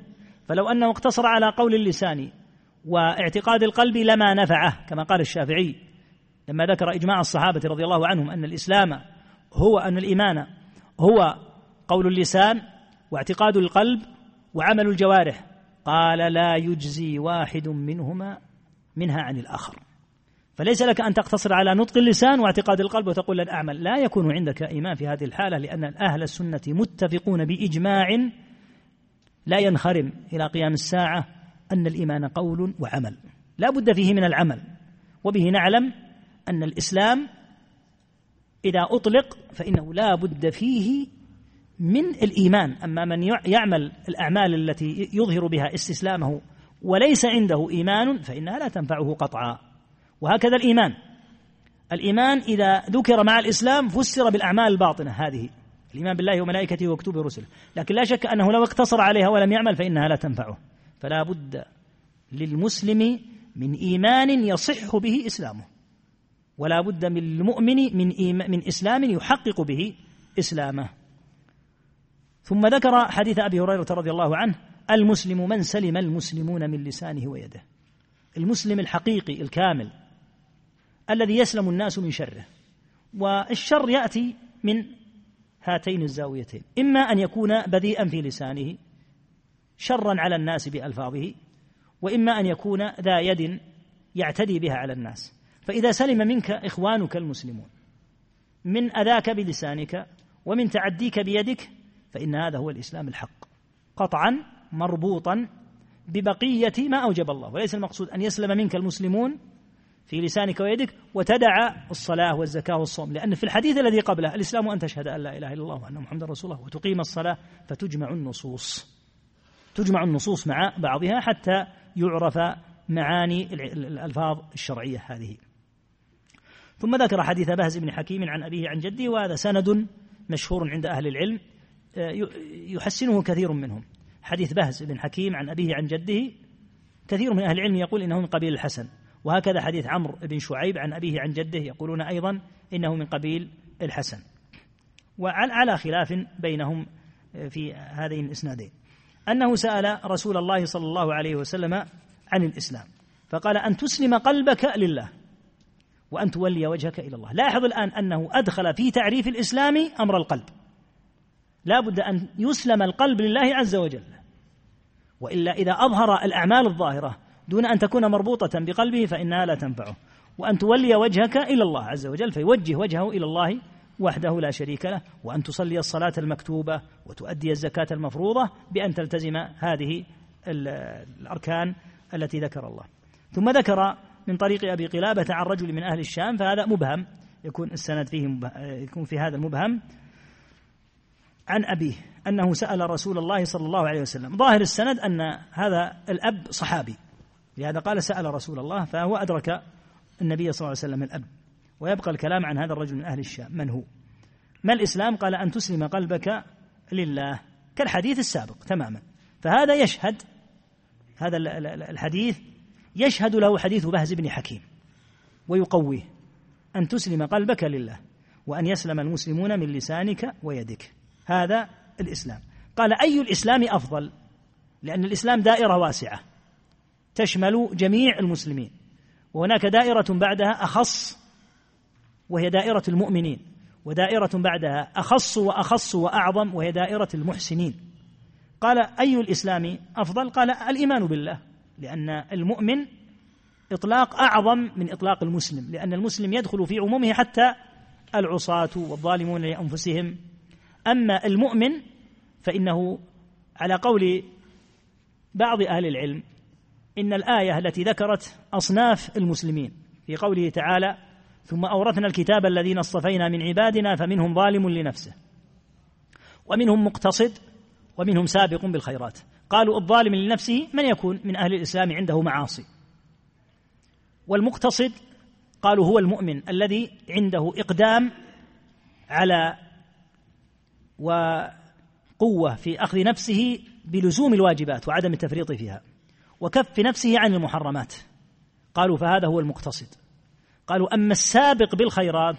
فلو أنه اقتصر على قول اللسان واعتقاد القلب لما نفعه كما قال الشافعي لما ذكر إجماع الصحابة رضي الله عنهم أن الإسلام هو أن الإيمان هو قول اللسان واعتقاد القلب وعمل الجوارح. قال لا يجزي واحد منهما منها عن الآخر. فليس لك أن تقتصر على نطق اللسان واعتقاد القلب وتقول لن أعمل. لا يكون عندك إيمان في هذه الحالة لأن أهل السنة متفقون بإجماع لا ينخرم إلى قيام الساعة أن الإيمان قول وعمل. لا بد فيه من العمل. وبه نعلم أن الإسلام إذا أطلق فإنه لا بد فيه من الإيمان. أما من يعمل الأعمال التي يظهر بها استسلامه وليس عنده إيمان فإنها لا تنفعه قطعا. وهكذا الإيمان. الإيمان إذا ذكر مع الإسلام فسر بالأعمال الباطنة هذه. الإيمان بالله وملائكته وكتبه ورسله. لكن لا شك أنه لو اقتصر عليها ولم يعمل فإنها لا تنفعه. فلا بد للمسلم من إيمان يصح به إسلامه. ولا بد من المؤمن من من إسلام يحقق به إسلامه. ثم ذكر حديث أبي هريرة رضي الله عنه المسلم من سلم المسلمون من لسانه ويده. المسلم الحقيقي الكامل الذي يسلم الناس من شره. والشر يأتي من هاتين الزاويتين. إما أن يكون بذيئا في لسانه شرا على الناس بألفاظه وإما أن يكون ذا يد يعتدي بها على الناس. فإذا سلم منك إخوانك المسلمون من أذاك بلسانك ومن تعديك بيدك فإن هذا هو الإسلام الحق. قطعا مربوطا ببقية ما أوجب الله. وليس المقصود أن يسلم منك المسلمون في لسانك ويدك وتدع الصلاة والزكاة والصوم لأن في الحديث الذي قبله الإسلام أن تشهد أن لا إله إلا الله وأن محمد رسول الله وتقيم الصلاة فتجمع النصوص تجمع النصوص مع بعضها حتى يعرف معاني الألفاظ الشرعية هذه. ثم ذكر حديث بهز بن حكيم عن أبيه عن جده وهذا سند مشهور عند أهل العلم آه، يحسنه كثير منهم. حديث بهز بن حكيم عن أبيه عن جده كثير من أهل العلم يقول إنه من قبيل الحسن. وهكذا حديث عمرو بن شعيب عن أبيه عن جده يقولون أيضا إنه من قبيل الحسن. وعلى خلاف بينهم في هذين الإسنادين. أنه سأل رسول الله صلى الله عليه وسلم عن الإسلام فقال أن تسلم قلبك لله وأن تولي وجهك إلى الله. لاحظ الآن أنه أدخل في تعريف الإسلام أمر القلب. لا بد أن يسلم القلب لله عز وجل. وإلا إذا أظهر الأعمال الظاهرة دون أن تكون مربوطة بقلبه فإنها لا تنفعه. وأن تولي وجهك إلى الله عز وجل فيوجه وجهه إلى الله وحده لا شريك له وأن تصلي الصلاة المكتوبة وتؤدي الزكاة المفروضة بأن تلتزم هذه الأركان التي ذكر الله. ثم ذكر من طريق أبي قلابة عن رجل من أهل الشام فهذا مبهم يكون السند فيه يكون في هذا المبهم. عن أبيه أنه سأل رسول الله صلى الله عليه وسلم. ظاهر السند أن هذا الأب صحابي. لهذا قال سأل رسول الله فهو أدرك النبي صلى الله عليه وسلم الأب. ويبقى الكلام عن هذا الرجل من أهل الشام. من هو؟ ما الإسلام؟ قال أن تسلم قلبك لله كالحديث السابق تماما. فهذا يشهد هذا الحديث يشهد له حديث بهز بن حكيم ويقويه. أن تسلم قلبك لله وأن يسلم المسلمون من لسانك ويدك. هذا الإسلام. قال أي الإسلام أفضل؟ لأن الإسلام دائرة واسعة تشمل جميع المسلمين وهناك دائرة بعدها أخص وهي دائرة المؤمنين ودائرة بعدها أخص وأخص وأعظم وهي دائرة المحسنين. قال أي الإسلام أفضل؟ قال الإيمان بالله لأن المؤمن إطلاق أعظم من إطلاق المسلم لأن المسلم يدخل في عمومه حتى العصاة والظالمون لأنفسهم أما المؤمن فإنه على قول بعض أهل العلم إن الآية التي ذكرت أصناف المسلمين في قوله تعالى ثم أورثنا الكتاب الذين اصطفينا من عبادنا فمنهم ظالم لنفسه ومنهم مقتصد ومنهم سابق بالخيرات قالوا الظالم لنفسه من يكون من أهل الإسلام عنده معاصي والمقتصد قالوا هو المؤمن الذي عنده إقدام على وقوة في أخذ نفسه بلزوم الواجبات وعدم التفريط فيها وكف نفسه عن المحرمات. قالوا فهذا هو المقتصد. قالوا أما السابق بالخيرات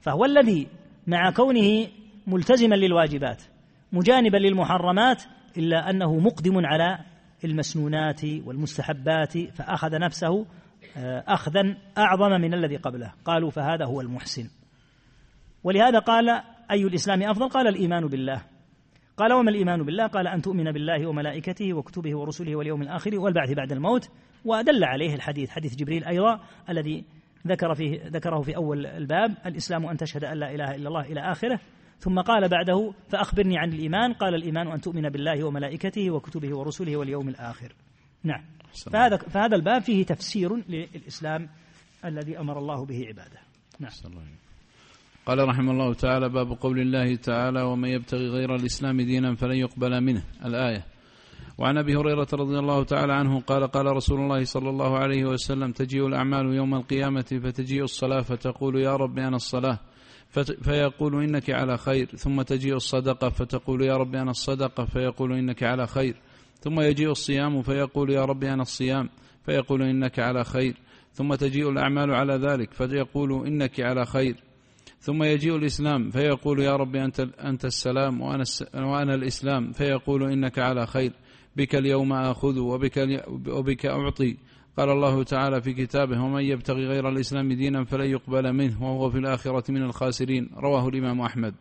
فهو الذي مع كونه ملتزما للواجبات مجانبا للمحرمات إلا أنه مقدم على المسنونات والمستحبات فأخذ نفسه آه، أخذا أعظم من الذي قبله. قالوا فهذا هو المحسن. ولهذا قال أي الإسلام أفضل؟ قال الإيمان بالله. قال وما الإيمان بالله؟ قال أن تؤمن بالله وملائكته وكتبه ورسله واليوم الآخر والبعث بعد الموت. ودل عليه الحديث حديث جبريل أيضا الذي ذكر فيه ذكره في أول الباب الإسلام أن تشهد أن لا إله إلا الله إلى آخره. ثم قال بعده فأخبرني عن الإيمان. قال الإيمان أن تؤمن بالله وملائكته وكتبه ورسله واليوم الآخر. نعم. فهذا فهذا الباب فيه تفسير للإسلام الذي أمر الله به عباده. نعم. قال رحمه الله تعالى باب قول الله تعالى ومن يبتغي غير الإسلام دينا فلن يقبل منه. الآية. وعن أبي هريرة رضي الله تعالى عنه قال قال رسول الله صلى الله عليه وسلم تجيء الأعمال يوم القيامة فتجيء الصلاة فتقول يا رب أنا الصلاة. فيقول إنك على خير. ثم تجيء الصدقة فتقول يا رب أنا الصدقة. فيقول إنك على خير. ثم يجيء الصيام فيقول يا رب أنا الصيام. فيقول إنك على خير. ثم تجيء الأعمال على ذلك فيقول إنك على خير. ثم يجيء الإسلام فيقول يا رب أنت أنت السلام وأنا وأنا الإسلام. فيقول إنك على خير. بك اليوم آخذ وبك, وبك أعطي. قال الله تعالى في كتابه ومن يبتغي غير الإسلام دينا فلن يقبل منه وهو في الآخرة من الخاسرين. رواه الإمام أحمد.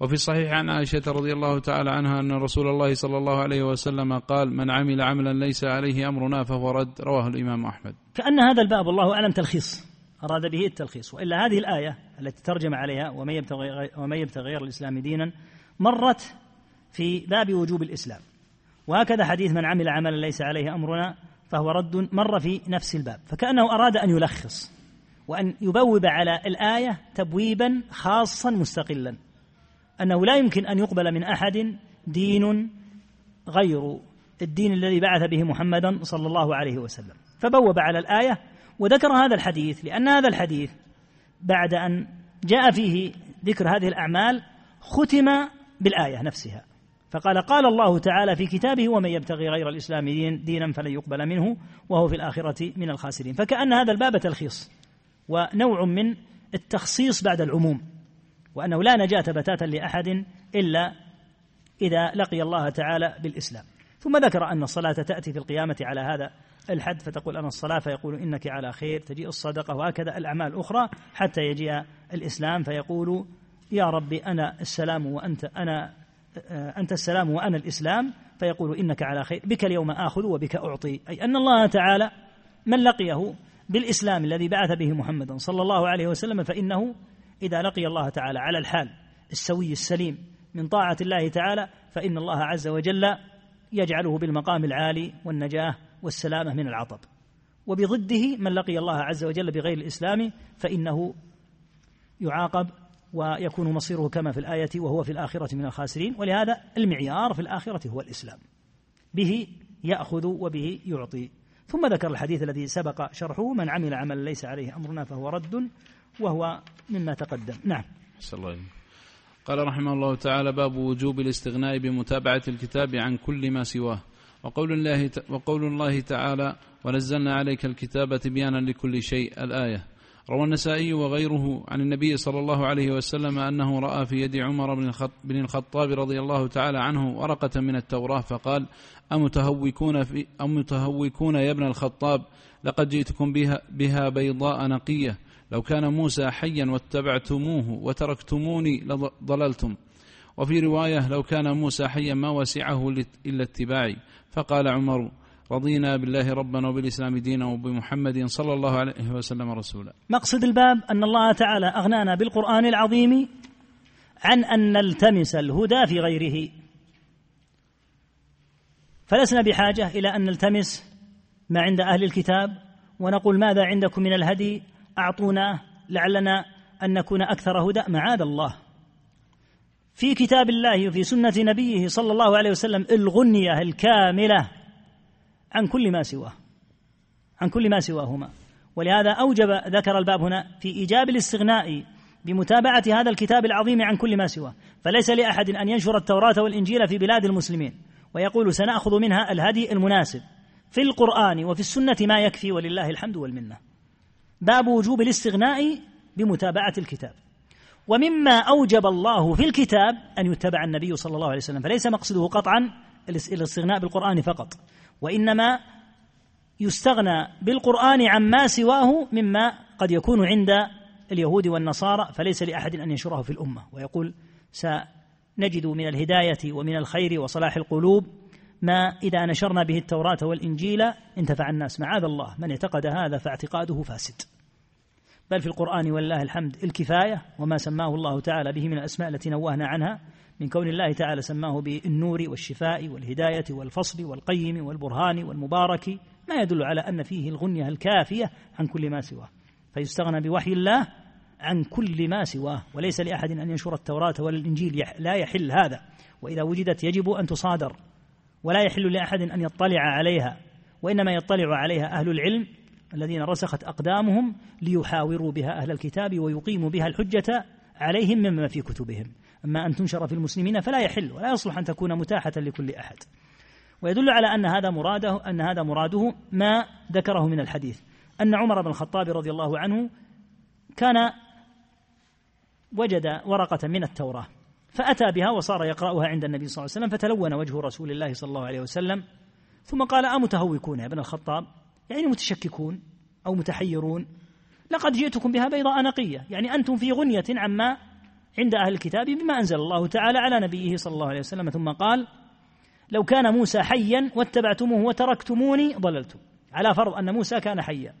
وفي الصحيح عن عائشة رضي الله تعالى عنها أن رسول الله صلى الله عليه وسلم قال من عمل عملا ليس عليه أمرنا فهو رد. رواه الإمام أحمد. كأن هذا الباب والله أعلم تلخيص. أراد به التلخيص. وإلا هذه الآية التي ترجم عليها ومن يبتغي, ومن يبتغي غير الإسلام دينا مرت في باب وجوب الإسلام. وهكذا حديث من عمل عملا ليس عليه أمرنا فهو رد مر في نفس الباب. فكأنه أراد أن يلخص وأن يبوب على الآية تبويبا خاصا مستقلا. أنه لا يمكن أن يقبل من أحد دين غير الدين الذي بعث به محمدا صلى الله عليه وسلم. فبوب على الآية وذكر هذا الحديث لأن هذا الحديث بعد أن جاء فيه ذكر هذه الأعمال ختم بالآية نفسها. فقال قال الله تعالى في كتابه ومن يبتغي غير الإسلام دين دينا فلن يقبل منه وهو في الآخرة من الخاسرين. فكأن هذا الباب تلخيص ونوع من التخصيص بعد العموم وأنه لا نجاة بتاتا لأحد إلا إذا لقي الله تعالى بالإسلام. ثم ذكر أن الصلاة تأتي في القيامة على هذا الحد فتقول أنا الصلاة فيقول إنك على خير تجيء الصدقة وهكذا. الأعمال الأخرى حتى يجيء الإسلام فيقول يا ربي أنا السلام وأنت أنا آه، أنت السلام وأنا الإسلام. فيقول إنك على خير بك اليوم آخذ وبك أعطي. أي أن الله تعالى من لقيه بالإسلام الذي بعث به محمدا صلى الله عليه وسلم فإنه إذا لقي الله تعالى على الحال السوي السليم من طاعة الله تعالى فإن الله عز وجل يجعله بالمقام العالي والنجاة والسلامة من العطب. وبضده من لقي الله عز وجل بغير الإسلام فإنه يعاقب ويكون مصيره كما في الآية وهو في الآخرة من الخاسرين. ولهذا المعيار في الآخرة هو الإسلام. به يأخذ وبه يعطي. ثم ذكر الحديث الذي سبق شرحه من عمل عملا ليس عليه أمرنا فهو رد وهو مما تقدم. نعم. الله قال رحمه الله تعالى باب وجوب الاستغناء بمتابعة الكتاب عن كل ما سواه. وقول الله وقول الله تعالى ونزلنا عليك الكتاب تبيانا لكل شيء الآية. روى النسائي وغيره عن النبي صلى الله عليه وسلم أنه رأى في يد عمر بن الخطاب رضي الله تعالى عنه ورقة من التوراة فقال أمتهوكون, في أمتهوكون يا ابن الخطاب لقد جئتكم بها, بها بيضاء نقية. لو كان موسى حيا واتبعتموه وتركتموني لضللتم وفي رواية لو كان موسى حيا ما وسعه إلا اتباعي. فقال عمر رضينا بالله ربا وبالإسلام دينا وبمحمد صلى الله عليه وسلم رسولا. مقصد الباب أن الله تعالى أغنانا بالقرآن العظيم عن أن نلتمس الهدى في غيره. فلسنا بحاجة إلى أن نلتمس ما عند أهل الكتاب ونقول ماذا عندكم من الهدي؟ أعطونا لعلنا أن نكون أكثر هدى. معاذ الله. في كتاب الله وفي سنة نبيه صلى الله عليه وسلم الغنية الكاملة عن كل ما سواه عن كل ما سواهما. ولهذا أوجب ذكر الباب هنا في إيجاب الاستغناء بمتابعة هذا الكتاب العظيم عن كل ما سواه. فليس لأحد أن ينشر التوراة والإنجيل في بلاد المسلمين. ويقول سنأخذ منها الهدي المناسب في القرآن وفي السنة ما يكفي ولله الحمد والمنة. باب وجوب الاستغناء بمتابعة الكتاب. ومما أوجب الله في الكتاب أن يتبع النبي صلى الله عليه وسلم فليس مقصده قطعا الاستغناء بالقرآن فقط وإنما يستغنى بالقرآن عما سواه مما قد يكون عند اليهود والنصارى فليس لأحد أن ينشره في الأمة. ويقول سنجد من الهداية ومن الخير وصلاح القلوب ما إذا نشرنا به التوراة والإنجيل انتفع الناس معاذ الله من اعتقد هذا فاعتقاده فاسد. بل في القرآن ولله الحمد الكفاية وما سماه الله تعالى به من الأسماء التي نوهنا عنها من كون الله تعالى سماه بالنور والشفاء والهداية والفصل والقيم والبرهان والمبارك ما يدل على أن فيه الغنية الكافية عن كل ما سواه. فيستغنى بوحي الله عن كل ما سواه وليس لأحد أن ينشر التوراة ولا الإنجيل لا يحل هذا. وإذا وجدت يجب أن تصادر ولا يحل لأحد أن يطلع عليها وإنما يطلع عليها أهل العلم الذين رسخت أقدامهم ليحاوروا بها أهل الكتاب ويقيموا بها الحجة عليهم مما في كتبهم. أما أن تنشر في المسلمين فلا يحل ولا يصلح أن تكون متاحة لكل أحد. ويدل على أن هذا مراده أن هذا مراده ما ذكره من الحديث. أن عمر بن الخطاب رضي الله عنه كان وجد ورقة من التوراة فأتى بها وصار يقرأها عند النبي صلى الله عليه وسلم فتلون وجه رسول الله صلى الله عليه وسلم ثم قال أمتهوكون يا ابن الخطاب؟ يعني متشككون أو متحيرون. لقد جئتكم بها بيضاء نقية. يعني أنتم في غنية عما عند أهل الكتاب بما أنزل الله تعالى على نبيه صلى الله عليه وسلم. ثم قال لو كان موسى حيا واتبعتموه وتركتموني ضللتم. على فرض أن موسى كان حيا.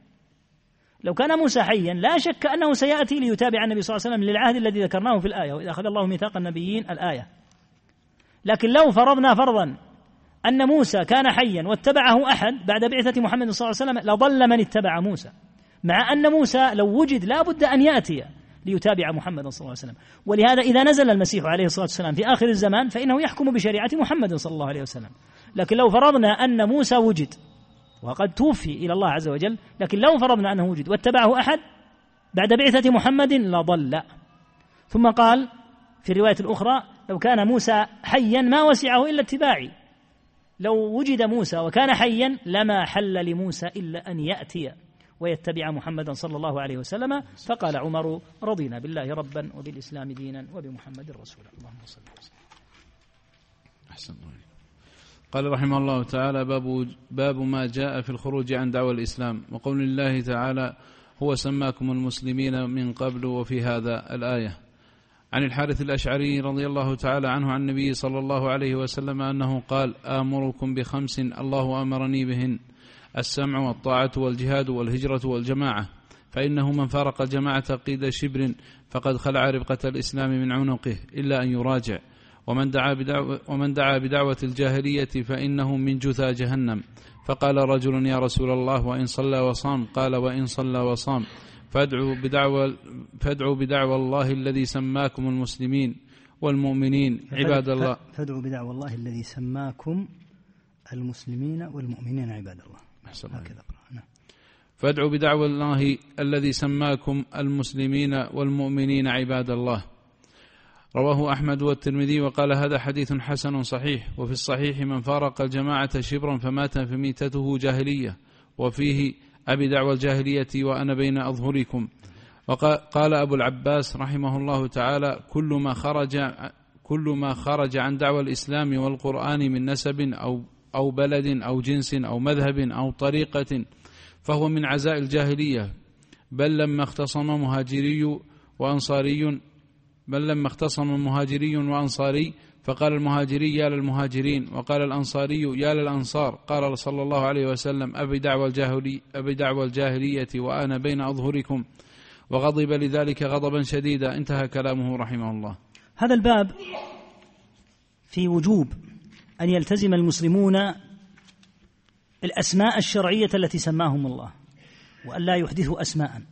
لو كان موسى حيا لا شك أنه سيأتي ليتابع النبي صلى الله عليه وسلم للعهد الذي ذكرناه في الآية وإذا أخذ الله ميثاق النبيين الآية. لكن لو فرضنا فرضا أن موسى كان حيا واتبعه أحد بعد بعثة محمد صلى الله عليه وسلم لضل من اتبع موسى مع أن موسى لو وجد لا بد أن يأتي ليتابع محمد صلى الله عليه وسلم. ولهذا إذا نزل المسيح عليه الصلاة والسلام في آخر الزمان فإنه يحكم بشريعة محمد صلى الله عليه وسلم. لكن لو فرضنا أن موسى وجد وقد توفي إلى الله عز وجل لكن لو فرضنا أنه وجد واتبعه أحد بعد بعثة محمد لضل. ثم قال في الرواية الأخرى لو كان موسى حيا ما وسعه إلا اتباعي. لو وجد موسى وكان حيا لما حل لموسى إلا أن يأتي ويتبع محمدا صلى الله عليه وسلم. فقال عمر رضينا بالله ربا وبالإسلام دينا وبمحمد رسولا. اللهم صل وسلم. أحسن قال رحمه الله تعالى باب, باب ما جاء في الخروج عن دعوى الإسلام. وقول الله تعالى هو سماكم المسلمين من قبل وفي هذا الآية. عن الحارث الأشعري رضي الله تعالى عنه عن النبي صلى الله عليه وسلم أنه قال آمركم بخمس الله أمرني بهن السمع والطاعة والجهاد والهجرة والجماعة. فإنه من فارق الجماعة قيد شبر فقد خلع ربقة الإسلام من عنقه إلا أن يراجع. ومن دعا بدعوة, ومن دعا بدعوة الجاهلية فإنه من جثى جهنم. فقال رجل يا رسول الله وإن صلى وصام. قال وإن صلى وصام. فادعوا بدعوى فادعوا بدعوى الله الذي سماكم المسلمين والمؤمنين عباد الله. فادعوا بدعوى الله الذي سماكم المسلمين والمؤمنين عباد الله. أحسن هكذا نعم. فادعوا بدعوى الله الذي سماكم المسلمين والمؤمنين عباد الله. رواه أحمد والترمذي وقال هذا حديث حسن صحيح. وفي الصحيح من فارق الجماعة شبرا فمات فميتته جاهلية وفيه أبي دعوى الجاهلية وأنا بين أظهركم. وقال أبو العباس رحمه الله تعالى كل ما خرج كل ما خرج عن دعوى الإسلام والقرآن من نسب أو أو بلد أو جنس أو مذهب أو طريقة فهو من عزاء الجاهلية. بل لما اختصم مهاجري وأنصاري بل لما اختصم مهاجري وأنصاري فقال المهاجري يا للمهاجرين. وقال الأنصاري يا للأنصار. قال صلى الله عليه وسلم أبي دعوى الجاهلي أبي دعوى الجاهلية وأنا بين أظهركم. وغضب لذلك غضبا شديدا. انتهى كلامه رحمه الله. هذا الباب في وجوب أن يلتزم المسلمون الأسماء الشرعية التي سماهم الله وأن لا يحدثوا أسماء.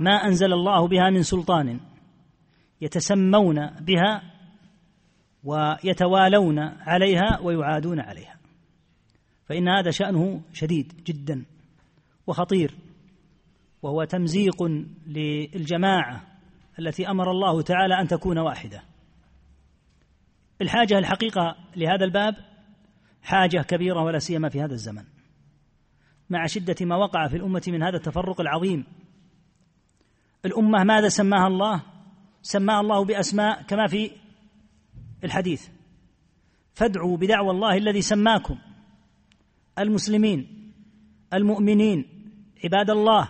ما أنزل الله بها من سلطان يتسمون بها ويتوالون عليها ويعادون عليها. فإن هذا شأنه شديد جدا وخطير وهو تمزيق للجماعة التي أمر الله تعالى أن تكون واحدة. الحاجة الحقيقة لهذا الباب حاجة كبيرة ولا سيما في هذا الزمن. مع شدة ما وقع في الأمة من هذا التفرق العظيم. الأمة ماذا سماها الله؟ سماها الله بأسماء كما في الحديث. فادعوا بدعوى الله الذي سماكم. المسلمين المؤمنين عباد الله.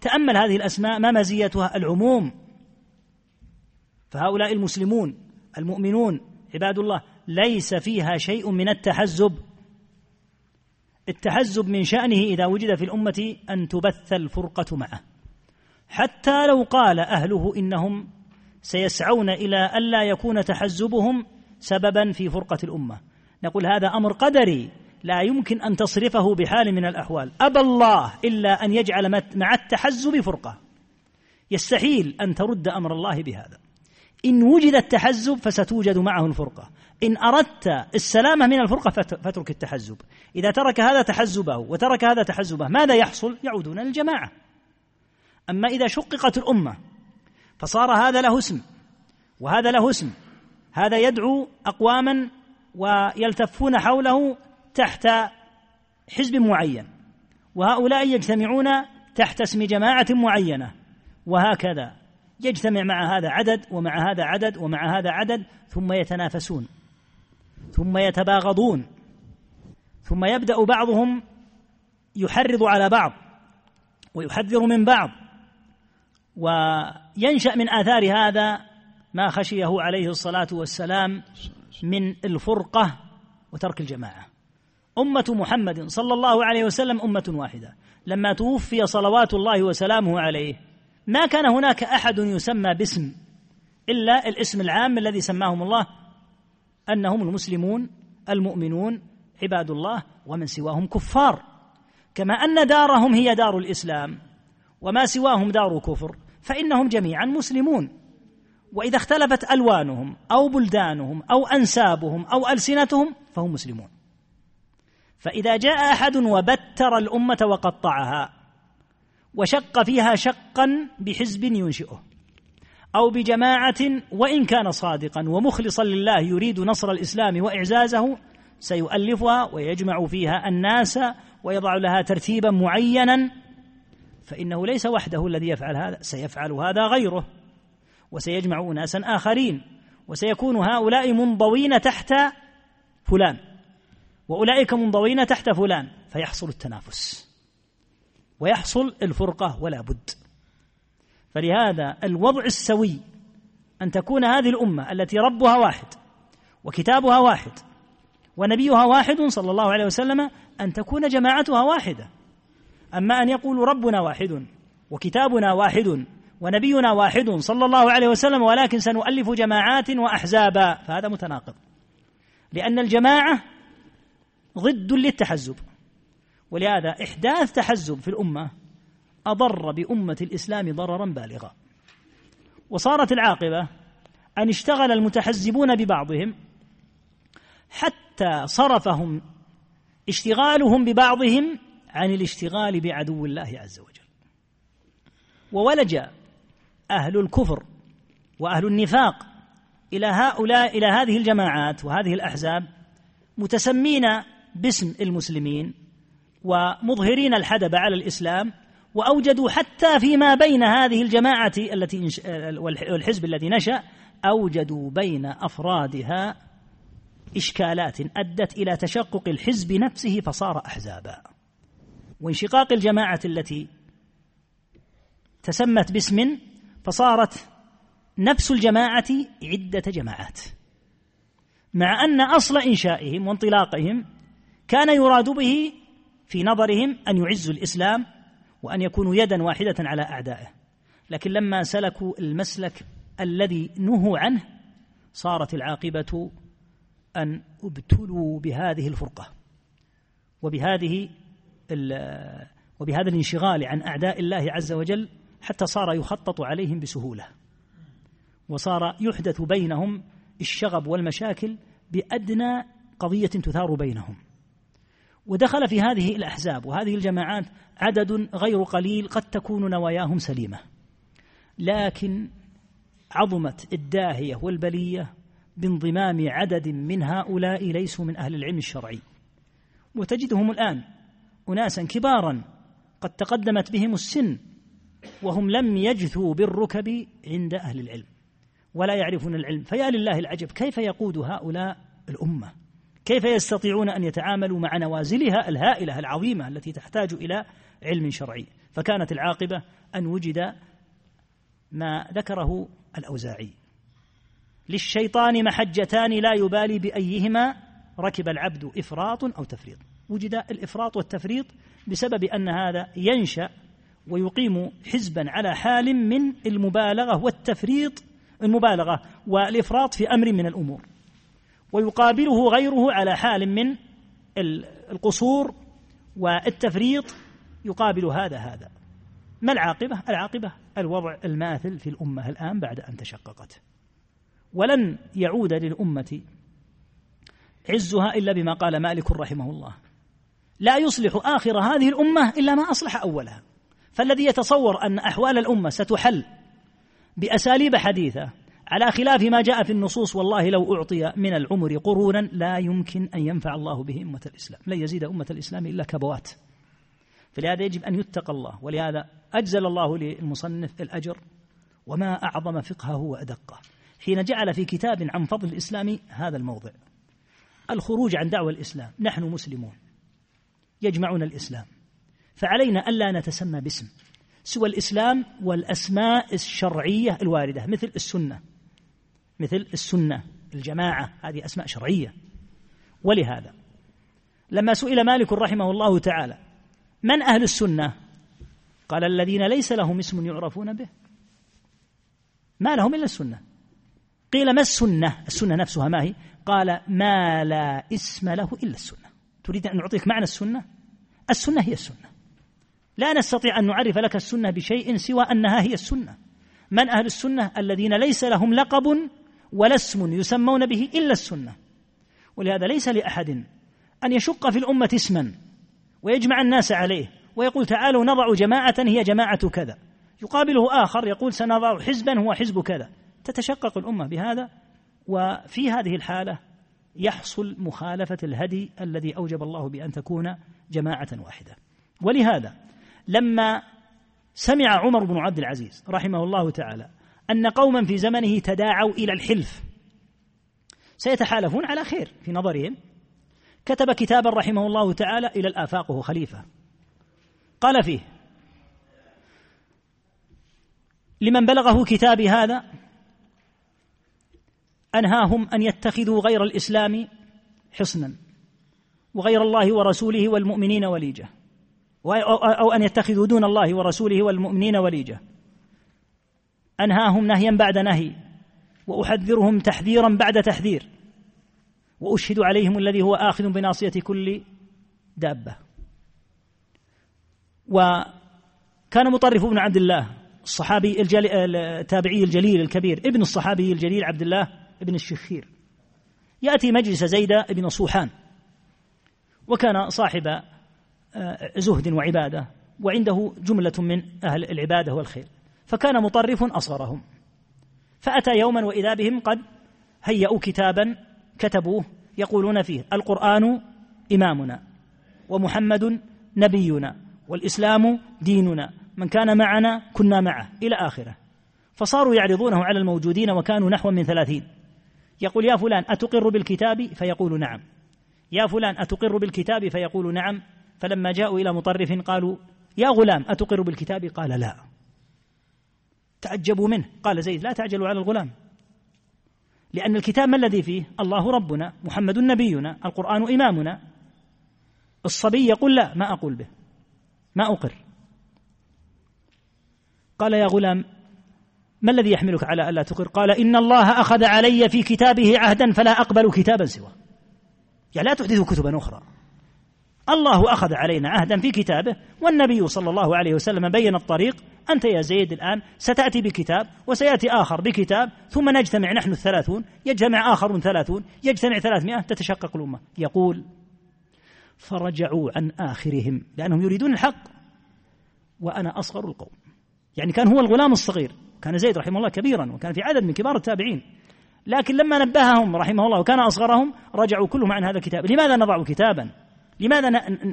تأمل هذه الأسماء ما مزيتها؟ العموم. فهؤلاء المسلمون المؤمنون عباد الله ليس فيها شيء من التحزب. التحزب من شأنه إذا وجد في الأمة أن تبث الفرقة معه. حتى لو قال أهله إنهم سيسعون إلى ألا يكون تحزبهم سببا في فرقة الأمة. نقول هذا أمر قدري لا يمكن أن تصرفه بحال من الأحوال. أبى الله إلا أن يجعل مع التحزب فرقة. يستحيل أن ترد أمر الله بهذا. إن وجد التحزب فستوجد معه الفرقة. إن أردت السلامة من الفرقة فاترك التحزب. إذا ترك هذا تحزبه وترك هذا تحزبه ماذا يحصل؟ يعودون للجماعه أما إذا شققت الأمة فصار هذا له اسم وهذا له اسم هذا يدعو أقواما ويلتفون حوله تحت حزب معين وهؤلاء يجتمعون تحت اسم جماعة معينة وهكذا يجتمع مع هذا عدد ومع هذا عدد ومع هذا عدد ثم يتنافسون ثم يتباغضون ثم يبدأ بعضهم يحرض على بعض ويحذر من بعض وينشأ من آثار هذا ما خشيه عليه الصلاة والسلام من الفرقة وترك الجماعة. أمة محمد صلى الله عليه وسلم أمة واحدة. لما توفي صلوات الله وسلامه عليه ما كان هناك أحد يسمى باسم إلا الاسم العام الذي سماهم الله أنهم المسلمون المؤمنون عباد الله ومن سواهم كفار. كما أن دارهم هي دار الإسلام وما سواهم دار كفر. فإنهم جميعا مسلمون. وإذا اختلفت ألوانهم أو بلدانهم أو أنسابهم أو ألسنتهم فهم مسلمون. فإذا جاء أحد وبتر الأمة وقطعها وشق فيها شقا بحزب ينشئه أو بجماعة وإن كان صادقا ومخلصا لله يريد نصر الإسلام وإعزازه سيؤلفها ويجمع فيها الناس ويضع لها ترتيبا معينا فإنه ليس وحده الذي يفعل هذا سيفعل هذا غيره وسيجمع اناسا آخرين وسيكون هؤلاء منضوين تحت فلان وأولئك منضوين تحت فلان فيحصل التنافس ويحصل الفرقة ولا بد. فلهذا الوضع السوي أن تكون هذه الأمة التي ربها واحد وكتابها واحد ونبيها واحد صلى الله عليه وسلم أن تكون جماعتها واحدة. أما أن يقولوا ربنا واحد وكتابنا واحد ونبينا واحد صلى الله عليه وسلم ولكن سنؤلف جماعات وأحزابا فهذا متناقض. لأن الجماعة ضد للتحزب. ولهذا إحداث تحزب في الأمة أضر بأمة الإسلام ضررا بالغا. وصارت العاقبة أن اشتغل المتحزبون ببعضهم حتى صرفهم اشتغالهم ببعضهم عن الاشتغال بعدو الله عز وجل. وولج أهل الكفر وأهل النفاق إلى هؤلاء إلى هذه الجماعات وهذه الأحزاب متسمين باسم المسلمين ومظهرين الحدب على الإسلام وأوجدوا حتى فيما بين هذه الجماعة التي والحزب الذي نشأ أوجدوا بين أفرادها إشكالات أدت إلى تشقق الحزب نفسه فصار احزابا. وانشقاق الجماعة التي تسمت باسم فصارت نفس الجماعة عدة جماعات. مع أن أصل إنشائهم وانطلاقهم كان يراد به في نظرهم أن يعزوا الإسلام وأن يكونوا يدا واحدة على أعدائه. لكن لما سلكوا المسلك الذي نهوا عنه صارت العاقبة أن ابتلوا بهذه الفرقة. وبهذه وبهذا الانشغال عن أعداء الله عز وجل حتى صار يخطط عليهم بسهولة. وصار يحدث بينهم الشغب والمشاكل بأدنى قضية تثار بينهم. ودخل في هذه الأحزاب وهذه الجماعات عدد غير قليل قد تكون نواياهم سليمة. لكن عظمت الداهية والبلية بانضمام عدد من هؤلاء ليسوا من أهل العلم الشرعي. وتجدهم الآن اناسا كبارا قد تقدمت بهم السن وهم لم يجثوا بالركب عند أهل العلم ولا يعرفون العلم. فيا لله العجب كيف يقود هؤلاء الأمة؟ كيف يستطيعون أن يتعاملوا مع نوازلها الهائلة العظيمة التي تحتاج إلى علم شرعي؟ فكانت العاقبة أن وجد ما ذكره الأوزاعي. للشيطان محجتان لا يبالي بأيهما ركب العبد إفراط أو تفريط. وجد الإفراط والتفريط بسبب أن هذا ينشأ ويقيم حزبا على حال من المبالغة والتفريط المبالغة والإفراط في أمر من الأمور. ويقابله غيره على حال من القصور والتفريط يقابل هذا هذا. ما العاقبة؟ العاقبة الوضع الماثل في الأمة الآن بعد أن تشققت. ولن يعود للأمة عزها إلا بما قال مالك رحمه الله. لا يصلح آخر هذه الأمة إلا ما أصلح أولها. فالذي يتصور أن أحوال الأمة ستحل بأساليب حديثة على خلاف ما جاء في النصوص والله لو أعطي من العمر قرونا لا يمكن أن ينفع الله به أمة الإسلام. لن يزيد أمة الإسلام إلا كبوات. فلهذا يجب أن يتقى الله ولهذا أجزل الله للمصنف الأجر وما أعظم فقهه وأدقه حين جعل في كتاب عن فضل الإسلام هذا الموضع الخروج عن دعوة الإسلام نحن مسلمون. يجمعنا الإسلام. فعلينا ألا نتسمى باسم سوى الإسلام والأسماء الشرعية الواردة مثل السنة مثل السنة الجماعة هذه أسماء شرعية. ولهذا لما سئل مالك رحمه الله تعالى من أهل السنة؟ قال الذين ليس لهم اسم يعرفون به. ما لهم إلا السنة. قيل ما السنة؟ السنة نفسها ما هي؟ قال ما لا اسم له إلا السنة. تريد أن نعطيك معنى السنة؟ السنة هي السنة. لا نستطيع أن نعرف لك السنة بشيء سوى أنها هي السنة. من أهل السنة؟ الذين ليس لهم لقب ولا اسم يسمون به إلا السنة. ولهذا ليس لأحد أن يشق في الأمة اسما ويجمع الناس عليه ويقول تعالوا نضع جماعة هي جماعة كذا. يقابله آخر يقول سنضع حزبا هو حزب كذا. تتشقق الأمة بهذا وفي هذه الحالة يحصل مخالفة الهدي الذي أوجب الله بأن تكون جماعة واحدة. ولهذا لما سمع عمر بن عبد العزيز رحمه الله تعالى أن قوما في زمنه تداعوا إلى الحلف سيتحالفون على خير في نظرهم. كتب كتابا رحمه الله تعالى إلى الآفاق وهو خليفة. قال فيه لمن بلغه كتابي هذا أنهاهم أن يتخذوا غير الإسلام حصنا وغير الله ورسوله والمؤمنين وليجة أو أن يتخذوا دون الله ورسوله والمؤمنين وليجة. أنهاهم نهيا بعد نهي وأحذرهم تحذيرا بعد تحذير وأشهد عليهم الذي هو آخذ بناصية كل دابة. وكان مطرف بن عبد الله الصحابي التابعي الجليل الكبير ابن الصحابي الجليل عبد الله ابن الشخير. يأتي مجلس زيد بن صوحان وكان صاحب آه، زهد وعبادة وعنده جملة من أهل العبادة والخير. فكان مطرف أصغرهم. فأتى يوما وإذا بهم قد هيأوا كتابا كتبوه يقولون فيه القرآن إمامنا ومحمد نبينا والإسلام ديننا من كان معنا كنا معه إلى آخره. فصاروا يعرضونه على الموجودين وكانوا نحو من ثلاثين. يقول يا فلان أتقر بالكتاب؟ فيقول نعم. يا فلان أتقر بالكتاب؟ فيقول نعم. فلما جاءوا إلى مطرف قالوا يا غلام أتقر بالكتاب؟ قال لا. تعجبوا منه. قال زيد لا تعجلوا على الغلام. لأن الكتاب ما الذي فيه؟ الله ربنا محمد نبينا القرآن إمامنا. الصبي يقول لا ما أقول به ما أقر. قال يا غلام ما الذي يحملك على ألا تقر؟ قال إن الله أخذ علي في كتابه عهدا فلا أقبل كتابا سواه. يعني لا تحدث كتبا أخرى. الله أخذ علينا عهدا في كتابه والنبي صلى الله عليه وسلم بين الطريق أنت يا زيد الآن ستأتي بكتاب وسيأتي آخر بكتاب ثم نجتمع نحن الثلاثون يجتمع آخر ثلاثون يجتمع ثلاثمائة تتشقق الأمة. يقول فرجعوا عن آخرهم لأنهم يريدون الحق وأنا أصغر القوم. يعني كان هو الغلام الصغير. كان زيد رحمه الله كبيرا وكان في عدد من كبار التابعين. لكن لما نبههم رحمه الله وكان أصغرهم رجعوا كلهم عن هذا الكتاب. لماذا نضع كتابا؟ لماذا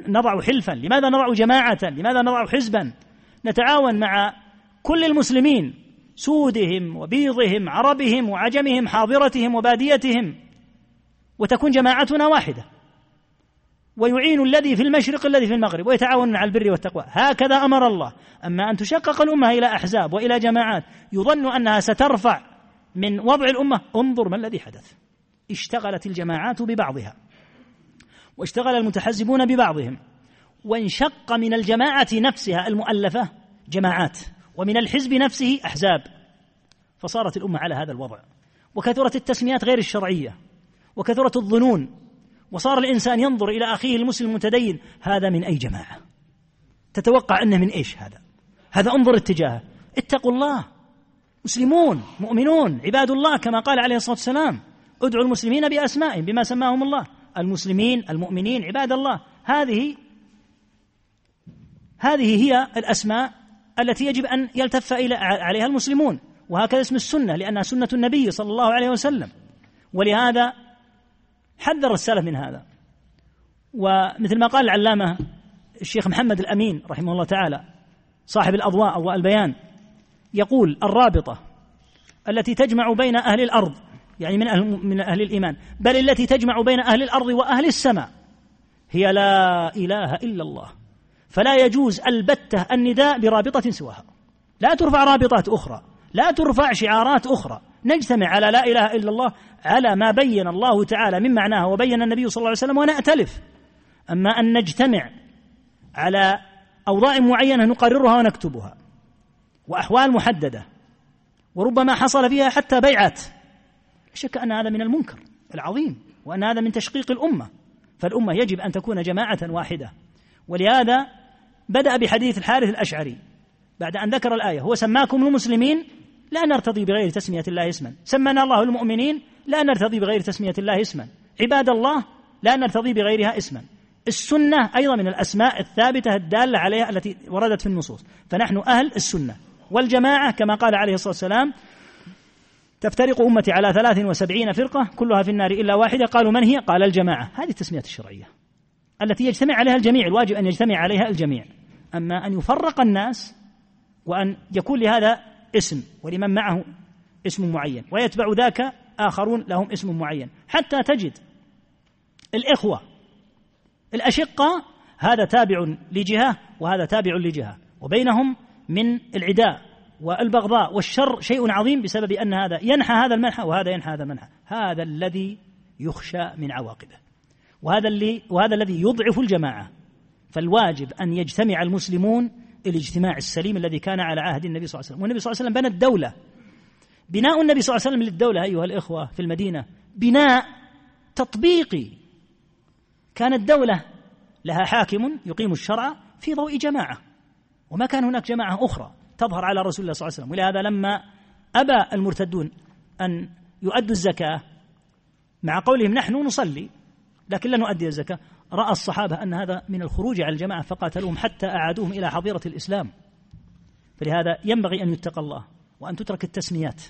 نضع حلفا؟ لماذا نضع جماعة؟ لماذا نضع حزبا؟ نتعاون مع كل المسلمين سودهم وبيضهم عربهم وعجمهم حاضرتهم وباديتهم وتكون جماعتنا واحدة. ويعين الذي في المشرق الذي في المغرب ويتعاونون على البر والتقوى. هكذا أمر الله. أما أن تشقق الأمة إلى أحزاب وإلى جماعات يظن أنها سترفع من وضع الأمة. انظر ما الذي حدث. اشتغلت الجماعات ببعضها واشتغل المتحزبون ببعضهم وانشق من الجماعة نفسها المؤلفة جماعات ومن الحزب نفسه أحزاب. فصارت الأمة على هذا الوضع. وكثرت التسميات غير الشرعية. وكثرت الظنون. وصار الإنسان ينظر إلى أخيه المسلم المتدين. هذا من أي جماعة؟ تتوقع أنه من إيش هذا؟ هذا انظر اتجاهه. اتقوا الله. مسلمون مؤمنون عباد الله كما قال عليه الصلاة والسلام ادعوا المسلمين بأسمائهم بما سماهم الله. المسلمين المؤمنين عباد الله. هذه هذه هي الأسماء التي يجب أن يلتف إلى عليها المسلمون. وهكذا اسم السنة لأنها سنة النبي صلى الله عليه وسلم. ولهذا حذر السلف من هذا. ومثل ما قال العلامة الشيخ محمد الأمين رحمه الله تعالى صاحب الأضواء أضواء البيان يقول الرابطة التي تجمع بين أهل الأرض يعني من أهل, من أهل الإيمان بل التي تجمع بين أهل الأرض وأهل السماء هي لا إله إلا الله فلا يجوز البتة النداء برابطة سواها. لا ترفع رابطات أخرى لا ترفع شعارات أخرى نجتمع على لا إله إلا الله على ما بين الله تعالى من معناها وبين النبي صلى الله عليه وسلم ونأتلف. أما أن نجتمع على أوضاع معينة نقررها ونكتبها وأحوال محددة وربما حصل فيها حتى بيعات. لا شك أن هذا من المنكر العظيم وأن هذا من تشقيق الأمة. فالأمة يجب أن تكون جماعة واحدة. ولهذا بدأ بحديث الحارث الأشعري بعد أن ذكر الآية هو سماكم المسلمين لا نرتضي بغير تسمية الله اسما. سمنا الله المؤمنين لا نرتضي بغير تسمية الله اسما. عباد الله لا نرتضي بغيرها اسما. السنة أيضا من الأسماء الثابتة الدالة عليها التي وردت في النصوص. فنحن أهل السنة. والجماعة كما قال عليه الصلاة والسلام تفترق أمتي على ثلاث وسبعين فرقة كلها في النار إلا واحدة. قالوا من هي؟ قال الجماعة. هذه التسميات الشرعية التي يجتمع عليها الجميع الواجب أن يجتمع عليها الجميع. أما أن يفرق الناس وأن يكون لهذا اسم ولمن معه اسم معين ويتبع ذاك آخرون لهم اسم معين حتى تجد الإخوة الأشقة هذا تابع لجهة وهذا تابع لجهة وبينهم من العداء والبغضاء والشر شيء عظيم بسبب أن هذا ينحى هذا المنحى وهذا ينحى هذا المنحى هذا الذي يخشى من عواقبه وهذا اللي وهذا الذي يضعف الجماعة فالواجب أن يجتمع المسلمون الاجتماع السليم الذي كان على عهد النبي صلى الله عليه وسلم. والنبي صلى الله عليه وسلم بنى الدولة. بناء النبي صلى الله عليه وسلم للدولة أيها الإخوة في المدينة. بناء تطبيقي. كانت دولة لها حاكم يقيم الشرع في ضوء جماعة. وما كان هناك جماعة أخرى تظهر على رسول الله صلى الله عليه وسلم. ولهذا لما أبى المرتدون أن يؤدوا الزكاة مع قولهم نحن نصلي لكن لا نؤدي الزكاة رأى الصحابة أن هذا من الخروج على الجماعة فقاتلوهم حتى أعادوهم إلى حظيرة الإسلام. فلهذا ينبغي أن يتقى الله وأن تترك التسميات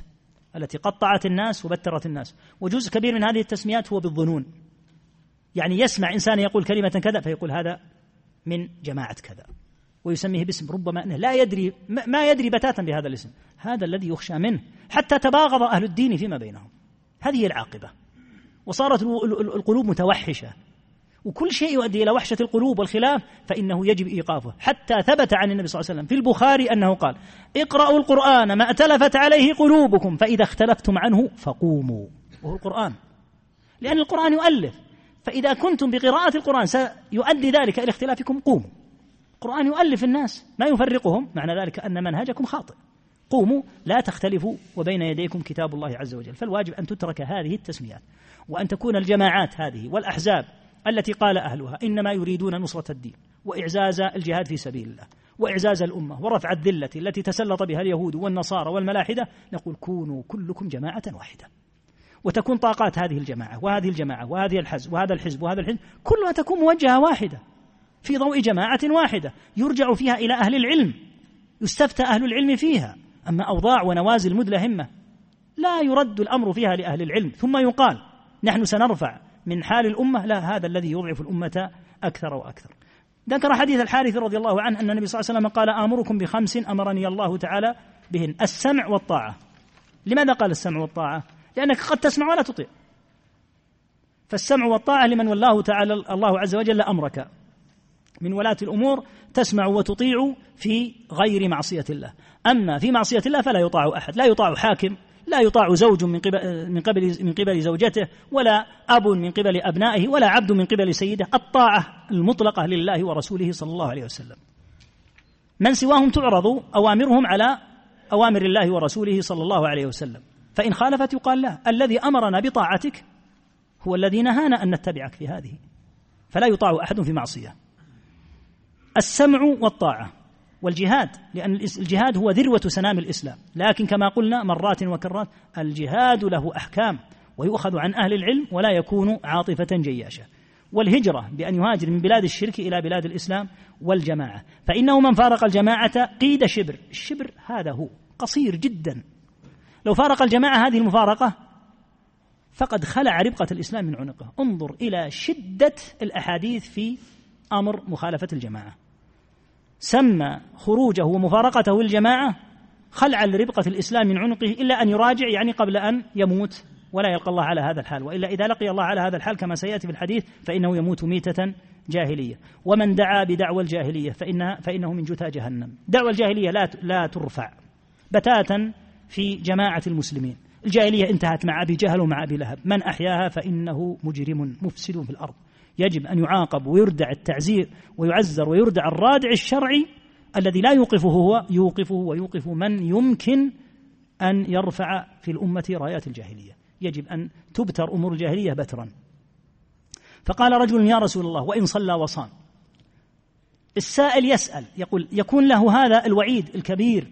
التي قطعت الناس وبترت الناس. وجزء كبير من هذه التسميات هو بالظنون. يعني يسمع إنسان يقول كلمة كذا فيقول هذا من جماعة كذا. ويسميه باسم ربما أنه لا يدري ما يدري بتاتا بهذا الاسم. هذا الذي يخشى منه. حتى تباغض أهل الدين فيما بينهم. هذه العاقبة. وصارت القلوب متوحشة. وكل شيء يؤدي إلى وحشة القلوب والخلاف فإنه يجب إيقافه. حتى ثبت عن النبي صلى الله عليه وسلم في البخاري أنه قال اقرأوا القرآن ما اتلفت عليه قلوبكم فإذا اختلفتم عنه فقوموا. وهو القرآن. لأن القرآن يؤلف فإذا كنتم بقراءة القرآن سيؤدي ذلك إلى اختلافكم قوموا. القرآن يؤلف الناس ما يفرقهم معنى ذلك أن منهجكم خاطئ. قوموا لا تختلفوا وبين يديكم كتاب الله عز وجل. فالواجب أن تترك هذه التسميات وأن تكون الجماعات هذه والأحزاب التي قال أهلها إنما يريدون نصرة الدين وإعزاز الجهاد في سبيل الله وإعزاز الأمة ورفع الذلة التي تسلط بها اليهود والنصارى والملاحدة نقول كونوا كلكم جماعة واحدة. وتكون طاقات هذه الجماعة وهذه الجماعة وهذه الحزب وهذا الحزب وهذا الحزب كلها تكون موجهة واحدة في ضوء جماعة واحدة يرجع فيها إلى أهل العلم يستفتى أهل العلم فيها. أما أوضاع ونوازل مدلهمة لا يرد الأمر فيها لأهل العلم. ثم يقال نحن سنرفع من حال الأمة لا هذا الذي يضعف الأمة أكثر وأكثر. ذكر حديث الحارث رضي الله عنه أن النبي صلى الله عليه وسلم قال آمركم بخمس أمرني الله تعالى بهن السمع والطاعة. لماذا قال السمع والطاعة؟ لأنك قد تسمع ولا تطيع. فالسمع والطاعة لمن والله تعالى الله عز وجل أمرك. من ولاة الأمور تسمع وتطيع في غير معصية الله. أما في معصية الله فلا يطاع أحد لا يطاع حاكم لا يطاع زوج من قبل من قبل من قبل زوجته ولا أب من قبل أبنائه ولا عبد من قبل سيده. الطاعة المطلقة لله ورسوله صلى الله عليه وسلم. من سواهم تعرض أوامرهم على أوامر الله ورسوله صلى الله عليه وسلم. فإن خالفت يقال له الذي أمرنا بطاعتك هو الذي نهانا أن نتبعك في هذه. فلا يطاع أحد في معصية. السمع والطاعة. والجهاد لأن الجهاد هو ذروة سنام الإسلام. لكن كما قلنا مرات وكرات الجهاد له أحكام ويؤخذ عن أهل العلم ولا يكون عاطفة جياشة. والهجرة بأن يهاجر من بلاد الشرك إلى بلاد الإسلام والجماعة. فإنه من فارق الجماعة قيد شبر. الشبر هذا هو قصير جدا. لو فارق الجماعة هذه المفارقة فقد خلع ربقة الإسلام من عنقه. انظر إلى شدة الأحاديث في أمر مخالفة الجماعة. سمى خروجه ومفارقته للجماعة خلع لربقة الإسلام من عنقه إلا أن يراجع يعني قبل أن يموت ولا يلقى الله على هذا الحال. وإلا إذا لقي الله على هذا الحال كما سيأتي في الحديث فإنه يموت ميتة جاهلية. ومن دعا بدعوى الجاهلية فإنها فإنه من جثى جهنم. دعوى الجاهلية لا لا ترفع بتاتا في جماعة المسلمين. الجاهلية انتهت مع أبي جهل ومع أبي لهب. من أحياها فإنه مجرم مفسد في الأرض. يجب أن يعاقب ويردع التعزير ويعزر ويردع الرادع الشرعي الذي لا يوقفه هو يوقفه ويوقف من يمكن أن يرفع في الأمة رايات الجاهلية. يجب أن تبتر أمور الجاهلية بترا. فقال رجل يا رسول الله وإن صلى وصام. السائل يسأل يقول يكون له هذا الوعيد الكبير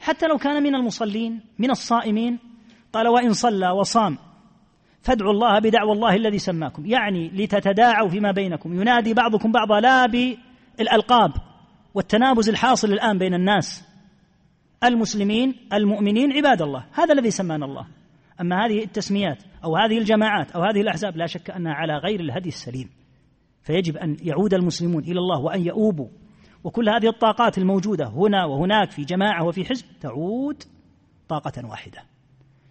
حتى لو كان من المصلين من الصائمين؟ قال وإن صلى وصام. فادعوا الله بدعوى الله الذي سماكم. يعني لتتداعوا فيما بينكم. ينادي بعضكم بعضا لا بالألقاب والتنابز الحاصل الآن بين الناس. المسلمين المؤمنين عباد الله. هذا الذي سمانا الله. أما هذه التسميات أو هذه الجماعات أو هذه الأحزاب لا شك أنها على غير الهدي السليم. فيجب أن يعود المسلمون إلى الله وأن يؤوبوا. وكل هذه الطاقات الموجودة هنا وهناك في جماعة وفي حزب تعود طاقة واحدة.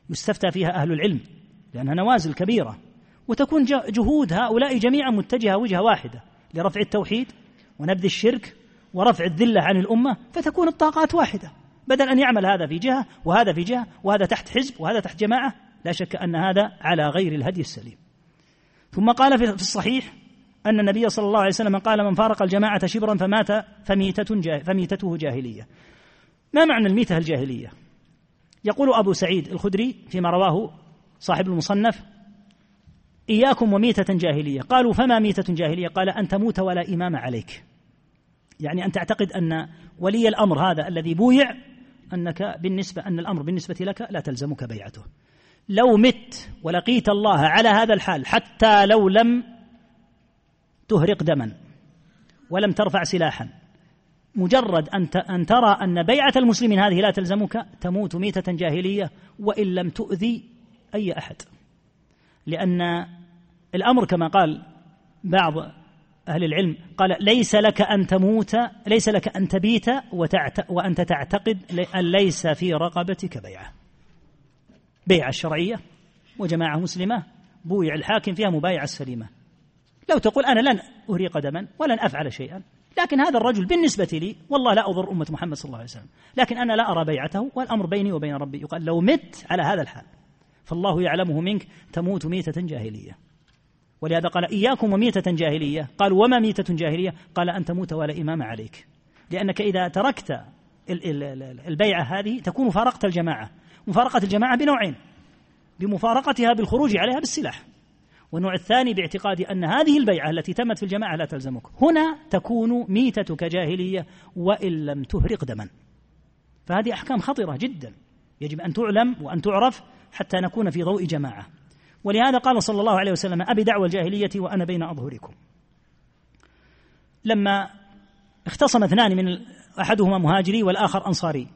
يستفتى فيها أهل العلم. لأنها نوازل كبيرة. وتكون جهود هؤلاء جميعا متجهة وجهة واحدة لرفع التوحيد ونبذ الشرك ورفع الذلة عن الأمة فتكون الطاقات واحدة. بدل أن يعمل هذا في جهة وهذا في جهة وهذا تحت حزب وهذا تحت جماعة لا شك أن هذا على غير الهدي السليم. ثم قال في الصحيح أن النبي صلى الله عليه وسلم قال من فارق الجماعة شبرا فمات فميتة فميتته جاهلية. ما معنى الميتة الجاهلية؟ يقول أبو سعيد الخدري فيما رواه صاحب المصنف إياكم وميتة جاهلية. قالوا فما ميتة جاهلية؟ قال أن تموت ولا إمام عليك. يعني أن تعتقد أن ولي الأمر هذا الذي بويع أنك بالنسبة أن الأمر بالنسبة لك لا تلزمك بيعته. لو مت ولقيت الله على هذا الحال حتى لو لم تهرق دما ولم ترفع سلاحا مجرد أن أن ترى أن بيعة المسلمين هذه لا تلزمك تموت ميتة جاهلية وإن لم تؤذي أي أحد. لأن الأمر كما قال بعض أهل العلم قال ليس لك أن تموت ليس لك أن تبيت وأنت تعتقد أن ليس في رقبتك بيعة. بيعة الشرعية وجماعة مسلمة بويع الحاكم فيها مبايعة السليمة لو تقول أنا لن أهريق دما ولن أفعل شيئا لكن هذا الرجل بالنسبة لي والله لا أضر أمة محمد صلى الله عليه وسلم. لكن أنا لا أرى بيعته والأمر بيني وبين ربي. يقال لو مت على هذا الحال. فالله يعلمه منك تموت ميتة جاهلية. ولهذا قال إياكم وميتة جاهلية. قال وما ميتة جاهلية؟ قال أن تموت ولا إمام عليك. لأنك إذا تركت البيعة هذه تكون فارقت الجماعة. مفارقة الجماعة بنوعين بمفارقتها بالخروج عليها بالسلاح. والنوع الثاني باعتقاد أن هذه البيعة التي تمت في الجماعة لا تلزمك. هنا تكون ميتتك جاهلية وإن لم تهرق دما. فهذه أحكام خطرة جدا. يجب أن تعلم وأن تعرف حتى نكون في ضوء جماعة. ولهذا قال صلى الله عليه وسلم أبي دعوى الجاهلية وأنا بين أظهركم. لما اختصم اثنان من أحدهما مهاجري والآخر أنصاري.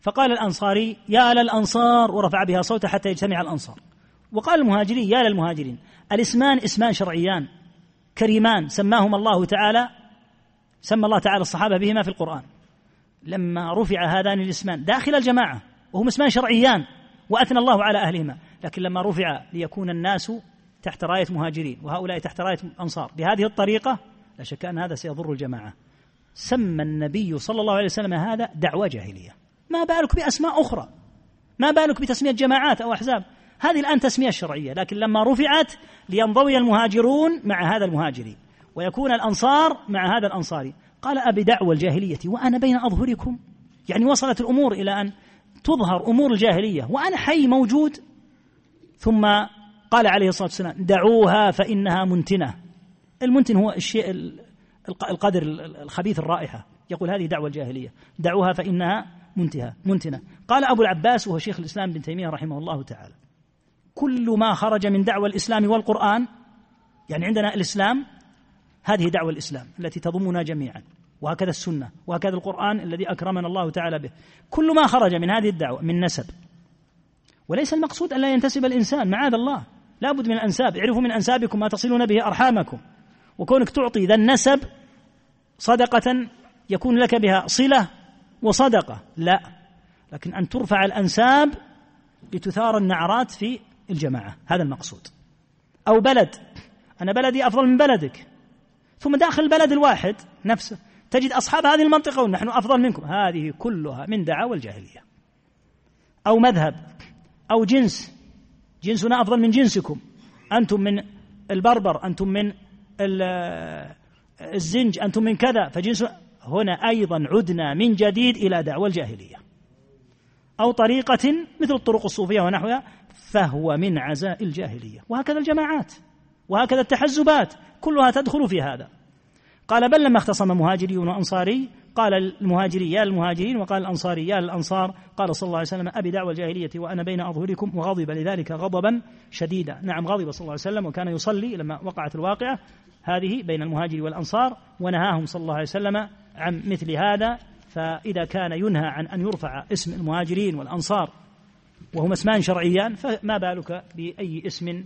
فقال الأنصاري يا للأنصار ورفع بها صوته حتى يجتمع الأنصار. وقال المهاجري يا للمهاجرين الإسمان إسمان شرعيان كريمان سماهما الله تعالى سمى الله تعالى الصحابة بهما في القرآن. لما رفع هذان الإسمان داخل الجماعة وهما إسمان شرعيان وأثنى الله على أهلهما. لكن لما رفع ليكون الناس تحت راية مهاجرين وهؤلاء تحت راية أنصار بهذه الطريقة لا شك أن هذا سيضر الجماعة. سمى النبي صلى الله عليه وسلم هذا دعوة جاهلية. ما بالك بأسماء أخرى؟ ما بالك بتسمية جماعات أو أحزاب؟ هذه الآن تسمية شرعية. لكن لما رفعت لينضوي المهاجرون مع هذا المهاجري ويكون الأنصار مع هذا الأنصاري. قال أبي دعوى الجاهلية وأنا بين أظهركم. يعني وصلت الأمور إلى أن تظهر أمور الجاهلية. وأنا حي موجود. ثم قال عليه الصلاة والسلام دعوها فإنها منتنة. المنتن هو الشيء القدر الخبيث الرائحة. يقول هذه دعوة الجاهلية. دعوها فإنها منتهى منتنة. قال أبو العباس وهو شيخ الإسلام بن تيمية رحمه الله تعالى كل ما خرج من دعوة الإسلام والقرآن يعني عندنا الإسلام هذه دعوة الإسلام التي تضمنا جميعا. وهكذا السنة وهكذا القرآن الذي أكرمنا الله تعالى به. كل ما خرج من هذه الدعوة من نسب. وليس المقصود أن لا ينتسب الإنسان معاذ الله. لا بد من الأنساب. اعرفوا من أنسابكم ما تصلون به أرحامكم. وكونك تعطي ذا النسب صدقة يكون لك بها صلة وصدقة. لا. لكن أن ترفع الأنساب لتثار النعرات في الجماعة. هذا المقصود. أو بلد. أنا بلدي أفضل من بلدك. ثم داخل البلد الواحد نفسه. تجد أصحاب هذه المنطقة ونحن أفضل منكم. هذه كلها من دعاوى الجاهلية. أو مذهب أو جنس. جنسنا أفضل من جنسكم. أنتم من البربر أنتم من الزنج أنتم من كذا. فجنس هنا أيضا عدنا من جديد إلى دعوى الجاهلية. أو طريقة مثل الطرق الصوفية ونحوها فهو من عزاء الجاهلية. وهكذا الجماعات. وهكذا التحزبات. كلها تدخل في هذا. قال بل لما اختصم مهاجري وأنصاري قال المهاجري يا المهاجرين وقال الأنصاري يا الأنصار قال صلى الله عليه وسلم أبي دعوى الجاهلية وأنا بين أظهركم وغضب لذلك غضبا شديدا. نعم غضب صلى الله عليه وسلم وكان يصلي لما وقعت الواقعة هذه بين المهاجر والأنصار ونهاهم صلى الله عليه وسلم عن مثل هذا. فإذا كان ينهى عن أن يرفع اسم المهاجرين والأنصار وهما اسمان شرعيان فما بالك بأي اسم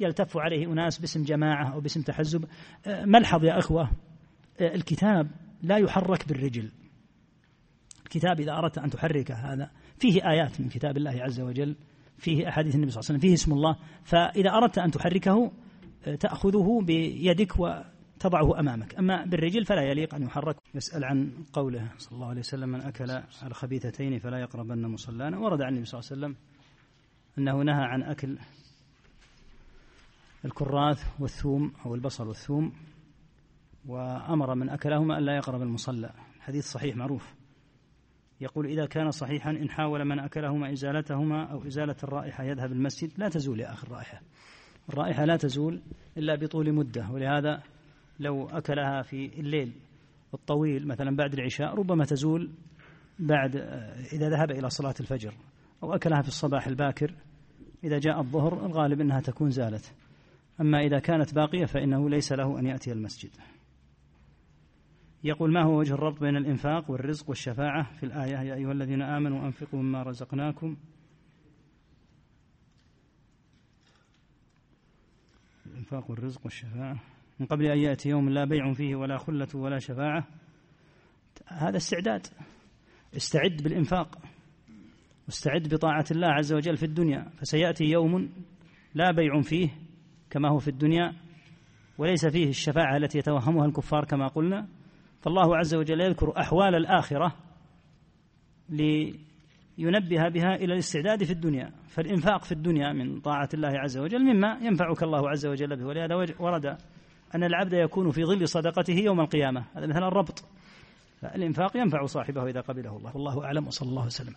يلتف عليه أناس باسم جماعة أو باسم تحزب؟ ملحظ يا أخوة؟ الكتاب لا يحرك بالرجل. الكتاب إذا أردت أن تحركه هذا فيه آيات من كتاب الله عز وجل فيه أحاديث النبي صلى الله عليه وسلم فيه اسم الله. فإذا أردت أن تحركه تأخذه بيدك وتضعه أمامك. أما بالرجل فلا يليق أن يحرك. يسأل عن قوله صلى الله عليه وسلم من أكل الخبيثتين فلا يقربن مصلانا. ورد عن النبي صلى الله عليه وسلم أنه نهى عن أكل الكراث والثوم أو البصل والثوم. وأمر من أكلهما ألا يقرب المصلى. حديث صحيح معروف. يقول إذا كان صحيحا إن حاول من أكلهما إزالتهما أو إزالة الرائحة يذهب المسجد لا تزول يا أخي الرائحة. الرائحة لا تزول إلا بطول مدة ولهذا لو أكلها في الليل الطويل مثلا بعد العشاء ربما تزول بعد إذا ذهب إلى صلاة الفجر أو أكلها في الصباح الباكر إذا جاء الظهر الغالب أنها تكون زالت. أما إذا كانت باقية فإنه ليس له أن يأتي المسجد. يقول ما هو وجه الربط بين الإنفاق والرزق والشفاعة في الآية؟ يا أيها الذين آمنوا أنفقوا مما رزقناكم. الإنفاق والرزق والشفاعة. من قبل أن يأتي يوم لا بيع فيه ولا خلة ولا شفاعة. هذا استعداد. استعد بالإنفاق. واستعد بطاعة الله عز وجل في الدنيا. فسيأتي يوم لا بيع فيه كما هو في الدنيا وليس فيه الشفاعة التي يتوهمها الكفار كما قلنا. فالله عز وجل يذكر أحوال الآخرة لينبه بها إلى الاستعداد في الدنيا فالإنفاق في الدنيا من طاعة الله عز وجل مما ينفعك الله عز وجل به. ولهذا ورد أن العبد يكون في ظل صدقته يوم القيامة. هذا مثلا الربط. فالإنفاق ينفع صاحبه إذا قبله الله. والله أعلم وصلى الله وسلم